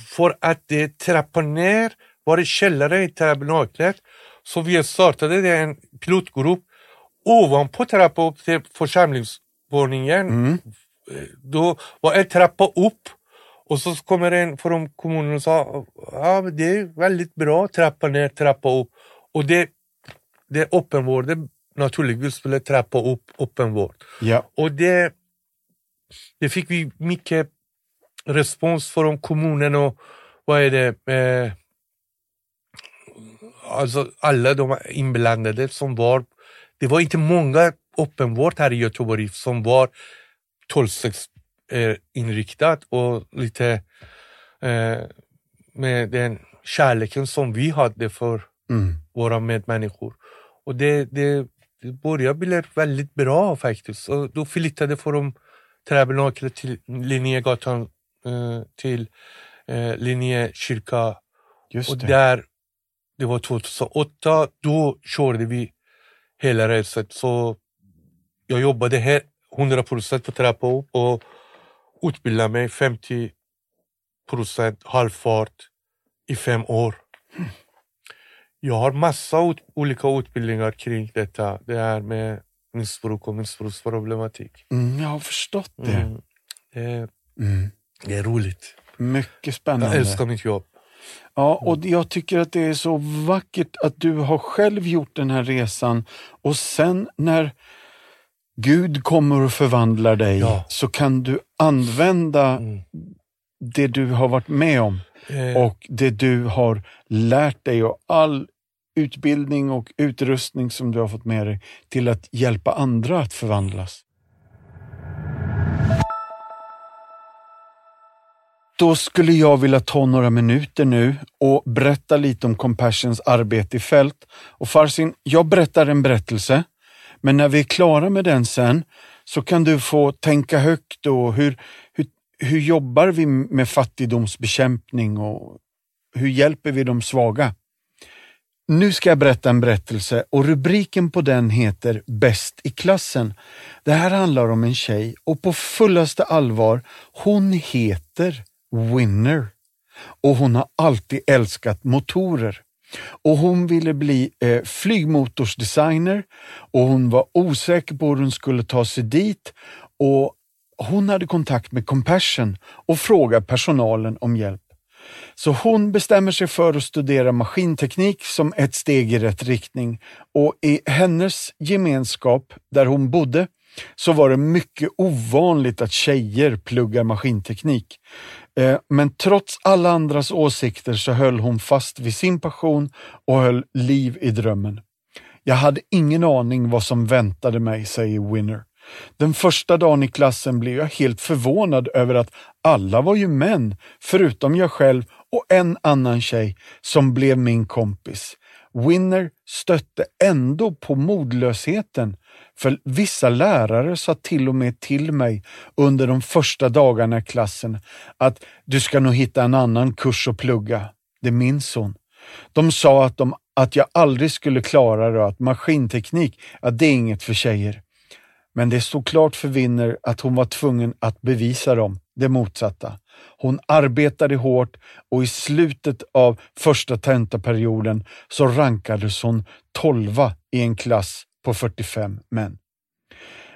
För att det trappa ner var i källare i tabernaklet. Så vi startade en pilotgrupp ovanpå trappa upp till församlingsvåningen. Mm. Då var en trappa upp och så kommer en från kommunen och sa ja, det är väldigt bra, trappa ner, trappa upp. Och det, det är öppenvård, det naturligtvis skulle trappa upp öppenvård. Ja. Och det, det fick vi mycket respons från kommunen och vad är det, eh, alltså alla de inblandade som var, det var inte många öppenvård här i Göteborg som var 12-6 eh, och lite eh, med den kärleken som vi hade för Mm. våra medmänniskor. Och det, det, det började bli väldigt bra faktiskt. Och då flyttade från Träbernaklet till Linnégatan till eh, Linnégkyrka. Just Och det. där, det var 2008, då körde vi hela racet. Så jag jobbade här 100% på trappa upp och utbildade mig 50 halvfart i fem år. Jag har massa ut, olika utbildningar kring detta. Det här med missbruk och missbruksproblematik. Mm, jag har förstått det. Mm. Det, Mm. Det är roligt. Mycket spännande. Jag älskar mitt jobb. Ja, och jag tycker att det är så vackert att du har själv gjort den här resan och sen när Gud kommer och förvandlar dig Ja. så kan du använda Mm. det du har varit med om Eh, och det du har lärt dig och all utbildning och utrustning som du har fått med dig till att hjälpa andra att förvandlas. Då skulle jag vilja ta några minuter nu och berätta lite om Compassions arbete i fält. Och Farsin, jag berättar en berättelse, men när vi är klara med den sen så kan du få tänka högt och hur, hur, hur jobbar vi med fattigdomsbekämpning och hur hjälper vi de svaga? Nu ska jag berätta en berättelse och rubriken på den heter Bäst i klassen. Det här handlar om en tjej och på fullaste allvar, hon heter Winner och hon har alltid älskat motorer. Och hon ville bli eh, flygmotorsdesigner och hon var osäker på hur hon skulle ta sig dit och hon hade kontakt med Compassion och frågade personalen om hjälp. Så hon bestämmer sig för att studera maskinteknik som ett steg i rätt riktning och i hennes gemenskap där hon bodde så var det mycket ovanligt att tjejer pluggar maskinteknik. Eh, men trots alla andras åsikter så höll hon fast vid sin passion och höll liv i drömmen. Jag hade ingen aning vad som väntade mig, säger Winner. Den första dagen i klassen blev jag helt förvånad över att alla var ju män, förutom jag själv och en annan tjej som blev min kompis. Winner stötte ändå på modlösheten, för vissa lärare sa till och med till mig under de första dagarna i klassen att du ska nog hitta en annan kurs att plugga. Det minns hon. De sa att, de, att jag aldrig skulle klara det och att maskinteknik, att det är inget för tjejer. Men det stod klart för Winner att hon var tvungen att bevisa dem det motsatta. Hon arbetade hårt och i slutet av första tentaperioden så rankades hon tolva i en klass på 45 män.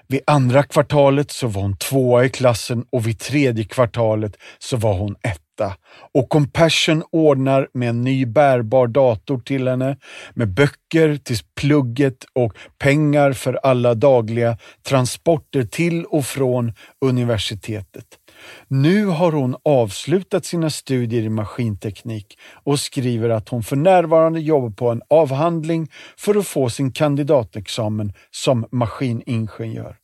Vid andra kvartalet så var hon tvåa i klassen och vid tredje kvartalet så var hon etta. Och Compassion ordnar med en ny bärbar dator till henne, med böcker till plugget och pengar för alla dagliga transporter till och från universitetet. Nu har hon avslutat sina studier i maskinteknik och skriver att hon för närvarande jobbar på en avhandling för att få sin kandidatexamen som maskiningenjör.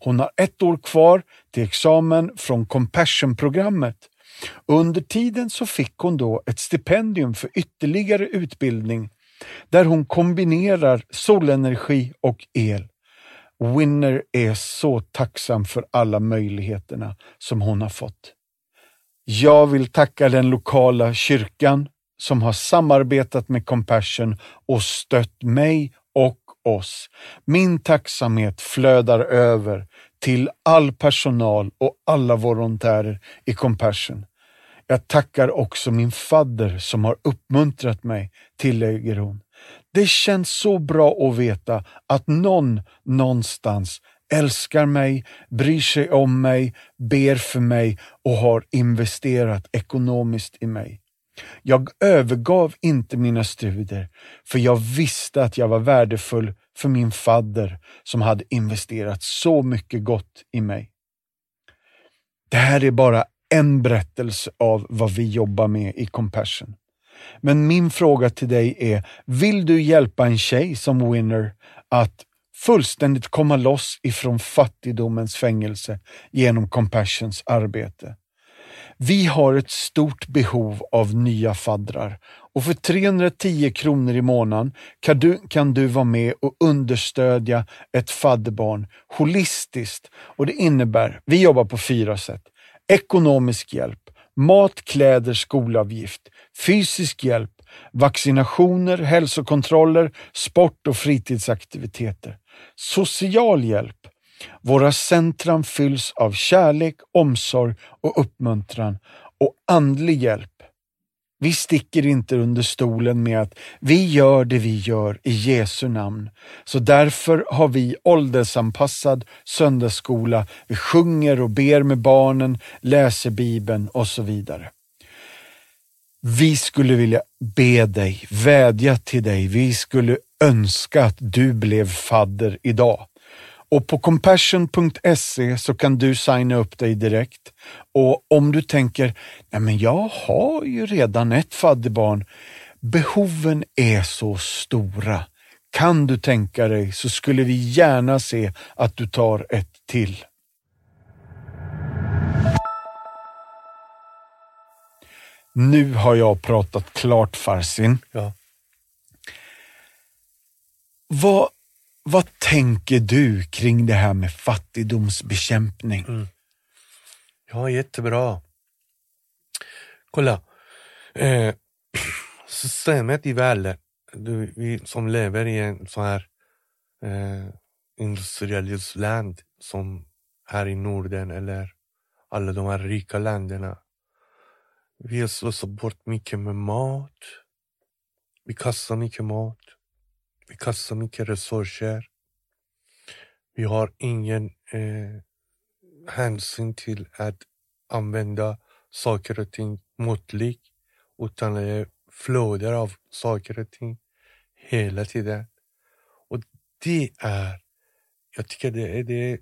Hon har ett år kvar till examen från Compassion-programmet. Under tiden så fick hon då ett stipendium för ytterligare utbildning där hon kombinerar solenergi och el. Winner är så tacksam för alla möjligheterna som hon har fått. Jag vill tacka den lokala kyrkan som har samarbetat med Compassion och stött mig och oss. Min tacksamhet flödar över till all personal och alla volontärer i Compassion. Jag tackar också min fadder som har uppmuntrat mig, tillägger hon. Det känns så bra att veta att någon någonstans älskar mig, bryr sig om mig, ber för mig och har investerat ekonomiskt i mig. Jag övergav inte mina studier, för jag visste att jag var värdefull för min fadder som hade investerat så mycket gott i mig. Det här är bara en berättelse av vad vi jobbar med i Compassion. Men min fråga till dig är, vill du hjälpa en tjej som Winner att fullständigt komma loss ifrån fattigdomens fängelse genom Compassions arbete? Vi har ett stort behov av nya faddrar och för 310 kronor i månaden kan du, kan du vara med och understödja ett fadderbarn holistiskt. Och det innebär, vi jobbar på fyra sätt. Ekonomisk hjälp, mat, kläder, skolavgift, fysisk hjälp, vaccinationer, hälsokontroller, sport och fritidsaktiviteter. Social hjälp. Våra centrum fylls av kärlek, omsorg och uppmuntran och andlig hjälp. Vi sticker inte under stolen med att vi gör det vi gör i Jesu namn. Så därför har vi åldersanpassad söndagsskola. Vi sjunger och ber med barnen, läser Bibeln och så vidare. Vi skulle vilja be dig, vädja till dig. Vi skulle önska att du blev fadder idag. Och på compassion.se så kan du signa upp dig direkt. Och om du tänker, nej men jag har ju redan ett fadderbarn. Behoven är så stora. Kan du tänka dig så skulle vi gärna se att du tar ett till. Nu har jag pratat klart Farsin. Ja. Vad, vad tänker du kring det här med fattigdomsbekämpning? Mm. Ja, jättebra. Kolla. Eh, systemet i världen, du, vi som lever i en sån här eh, industrialistiskt land som här i Norden eller alla de här rika länderna. Vi har slösat bort mycket med mat. Vi kastar mycket mat. Vi kastar mycket resurser. Vi har ingen eh, hänsyn till att använda saker och ting måttligt, utan det är flöden av saker och ting hela tiden. Och det är, jag tycker det är, det är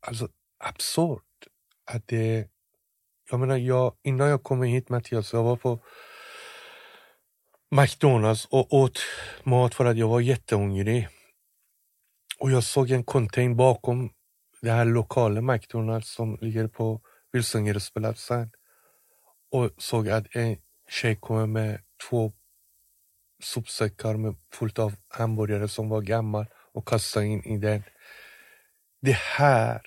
alltså absurt att det jag menar, jag, innan jag kom hit Mattias, jag var på McDonalds och åt mat för att jag var jättehungrig. Och jag såg en container bakom det här lokala McDonalds som ligger på Vilsengresplatsen och såg att en tjej kommer med två sopsäckar med fullt av hamburgare som var gammal och kastade in i den. Det här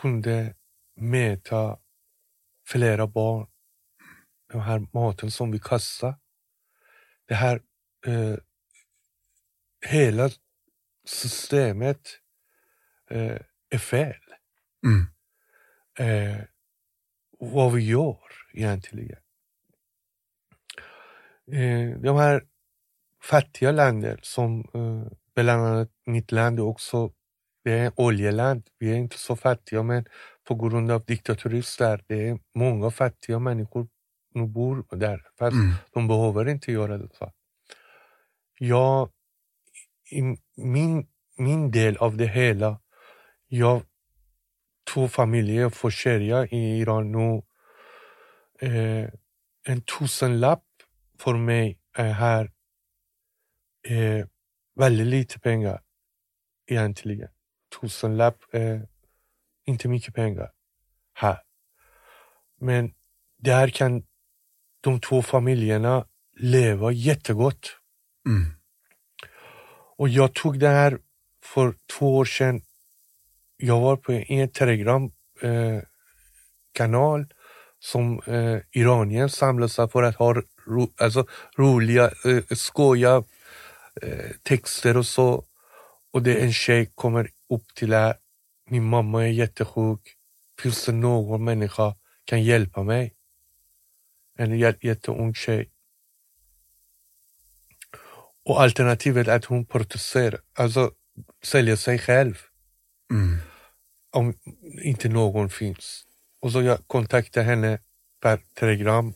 kunde mäta flera barn. Den här maten som vi kastar. Det här eh, hela systemet eh, är fel. Mm. Eh, vad vi gör egentligen. Eh, de här fattiga länder som eh, bland annat mitt land också, det är oljeland. Vi är inte så fattiga men på grund av diktaturism där, det är många fattiga människor som bor där fast Mm. de behöver inte göra det. Så. Jag, i min, min del av det hela, jag två familjer försörja i Iran nu. Eh, en tusenlapp för mig är här eh, väldigt lite pengar egentligen. Tusenlapp är inte mycket pengar här. Men där kan de två familjerna leva jättegott. Mm. Och jag tog det här för två år sedan. Jag var på en telegram eh, som eh, Iranien samlade sig för att ha ro, alltså, roliga, eh, skoja eh, texter och så. Och det är en tjej kommer upp till det min mamma är jättesjuk. Finns det någon människa kan hjälpa mig? En jätteung tjej. Och alternativet är att hon protesterar, alltså säljer sig själv. Mm. Om inte någon finns. Och så jag kontaktade henne per telegram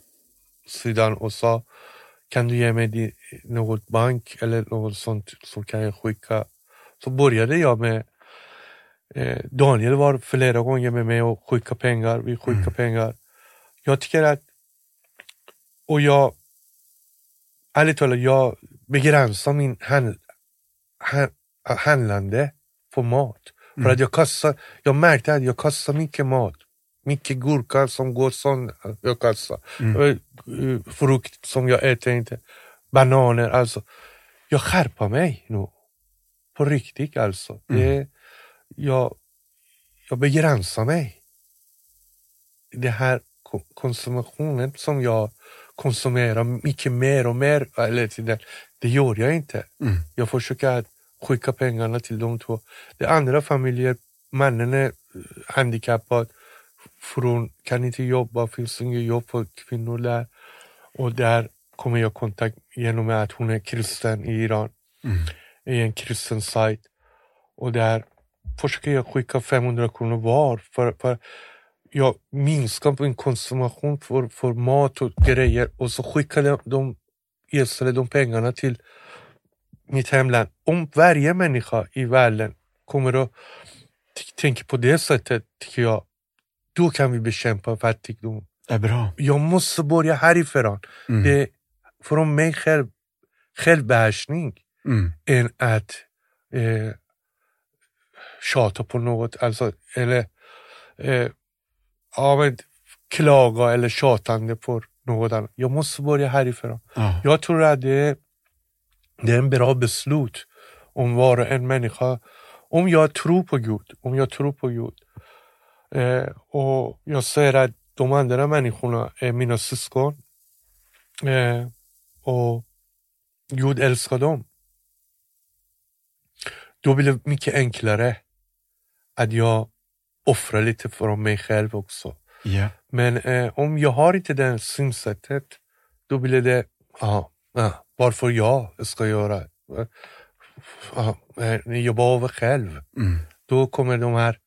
sidan och sa kan du ge mig något bank eller något sånt så kan jag skicka. Så började jag med Eh, Daniel var flera gånger med mig och skickade pengar. Vi skickade mm. pengar. Jag tycker att, och jag, ärligt talat, jag begränsar min hand, hand, handlande på mat. Mm. För att jag kastar, jag märkte att jag kastar mycket mat. Mycket gurka som går sån, jag kastar. Mm. Eh, frukt som jag äter inte. Bananer, alltså. Jag skärper mig nu. På riktigt alltså. Mm. Det, jag, jag begränsar mig. Det här konsumtionen som jag konsumerar mycket mer och mer, eller det, det gör jag inte. Mm. Jag försöker skicka pengarna till de två. Det andra familjer, mannen är handikappad, frun kan inte jobba, finns inget jobb för kvinnor där. Och där kommer jag i kontakt genom att hon är kristen i Iran. Mm. I en kristen sajt. Och där försöker jag skicka 500 kronor var. För, för jag minskar min konsumtion för, för mat och grejer. Och så skickar jag de, istället de pengarna till mitt hemland. Om varje människa i världen kommer att tänka på det sättet, tycker jag, då kan vi bekämpa fattigdom. Det är bra. Jag måste börja härifrån. Mm. Det är från mig själv, självbehärskning Mm. än att eh, tjata på något, alltså, eller eh, ja, men, klaga eller tjatande på något annat. Jag måste börja härifrån. Ja. Jag tror att det är, det är en bra beslut om var och en människa, om jag tror på Gud, om jag tror på Gud eh, och jag ser att de andra människorna är mina syskon eh, och Gud älskar dem. Då blir det mycket enklare att jag offrar lite från mig själv också. Ja. Men eh, om jag har inte det synsättet, då blir det, ja, ja, varför jag ska göra? Eh, Ja, eh, jobba över själv. Mm. Då kommer de här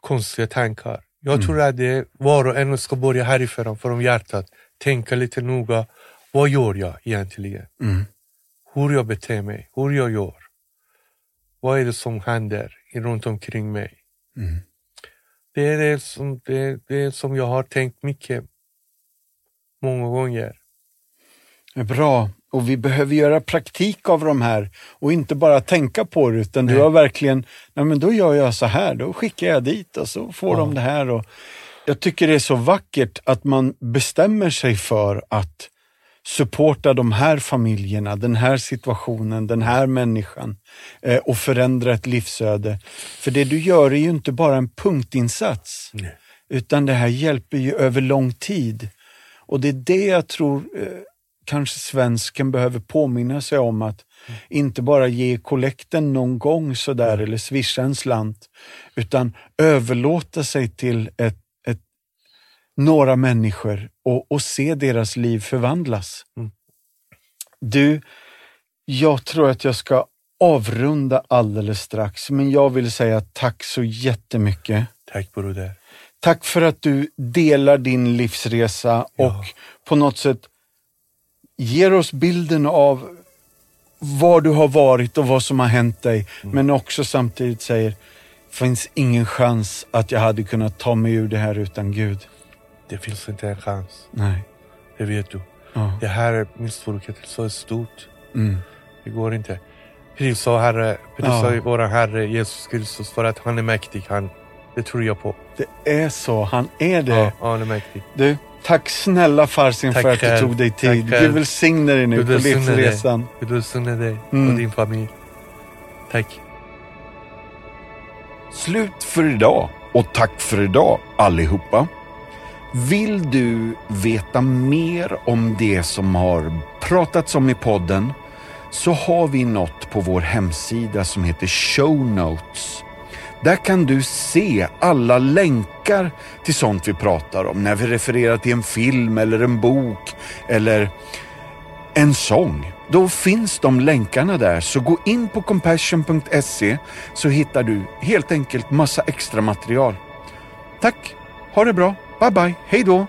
konstiga tankar. Jag Mm. tror att det var och en ska börja härifrån, från hjärtat. Tänka lite noga. Vad gör jag egentligen? Mm. Hur jag beter mig, hur jag gör. Vad är det som händer runt omkring mig? Mm. Det är det som, det, det som jag har tänkt mycket, många gånger. Bra. Och vi behöver göra praktik av de här och inte bara tänka på det utan du Nej. har verkligen, nej men då gör jag så här, då skickar jag dit och så får Ja. de det här. Och jag tycker det är så vackert att man bestämmer sig för att supporta de här familjerna, den här situationen, den här människan eh, och förändra ett livsöde. För det du gör är ju inte bara en punktinsats Nej. utan det här hjälper ju över lång tid. Och det är det jag tror eh, kanske svensken behöver påminna sig om att inte bara ge kollekten någon gång sådär eller swisha en slant, utan överlåta sig till ett, några människor och, och se deras liv förvandlas. Mm. Du, jag tror att jag ska avrunda alldeles strax, men jag vill säga tack så jättemycket. Tack broder. Tack för att du delar din livsresa Ja. och på något sätt ger oss bilden av var du har varit och vad som har hänt dig. Mm. Men också samtidigt säger, finns ingen chans att jag hade kunnat ta mig ur det här utan Gud. Det finns inte en chans, Nej. det vet du. Ja. Det här missbruket är så stort. Mm. Det går inte. Prisa Herre, prisa Ja. vår Herre Jesus Kristus för att han är mäktig. Han, det tror jag på. Det är så, han är det. Ja, han är mäktig. Du, tack snälla Farsin Tack för att själv. du tog dig Tack tid. själv. Gud välsigne dig nu Gud på livsresan. Gud välsigne dig Mm. och din familj. Tack. Slut för idag och tack för idag allihopa. Vill du veta mer om det som har pratats om i podden så har vi något på vår hemsida som heter Show Notes. Där kan du se alla länkar till sånt vi pratar om när vi refererar till en film eller en bok eller en sång. Då finns de länkarna där, så gå in på compassion.se så hittar du helt enkelt massa extra material. Tack, ha det bra, Bye bye, hej då!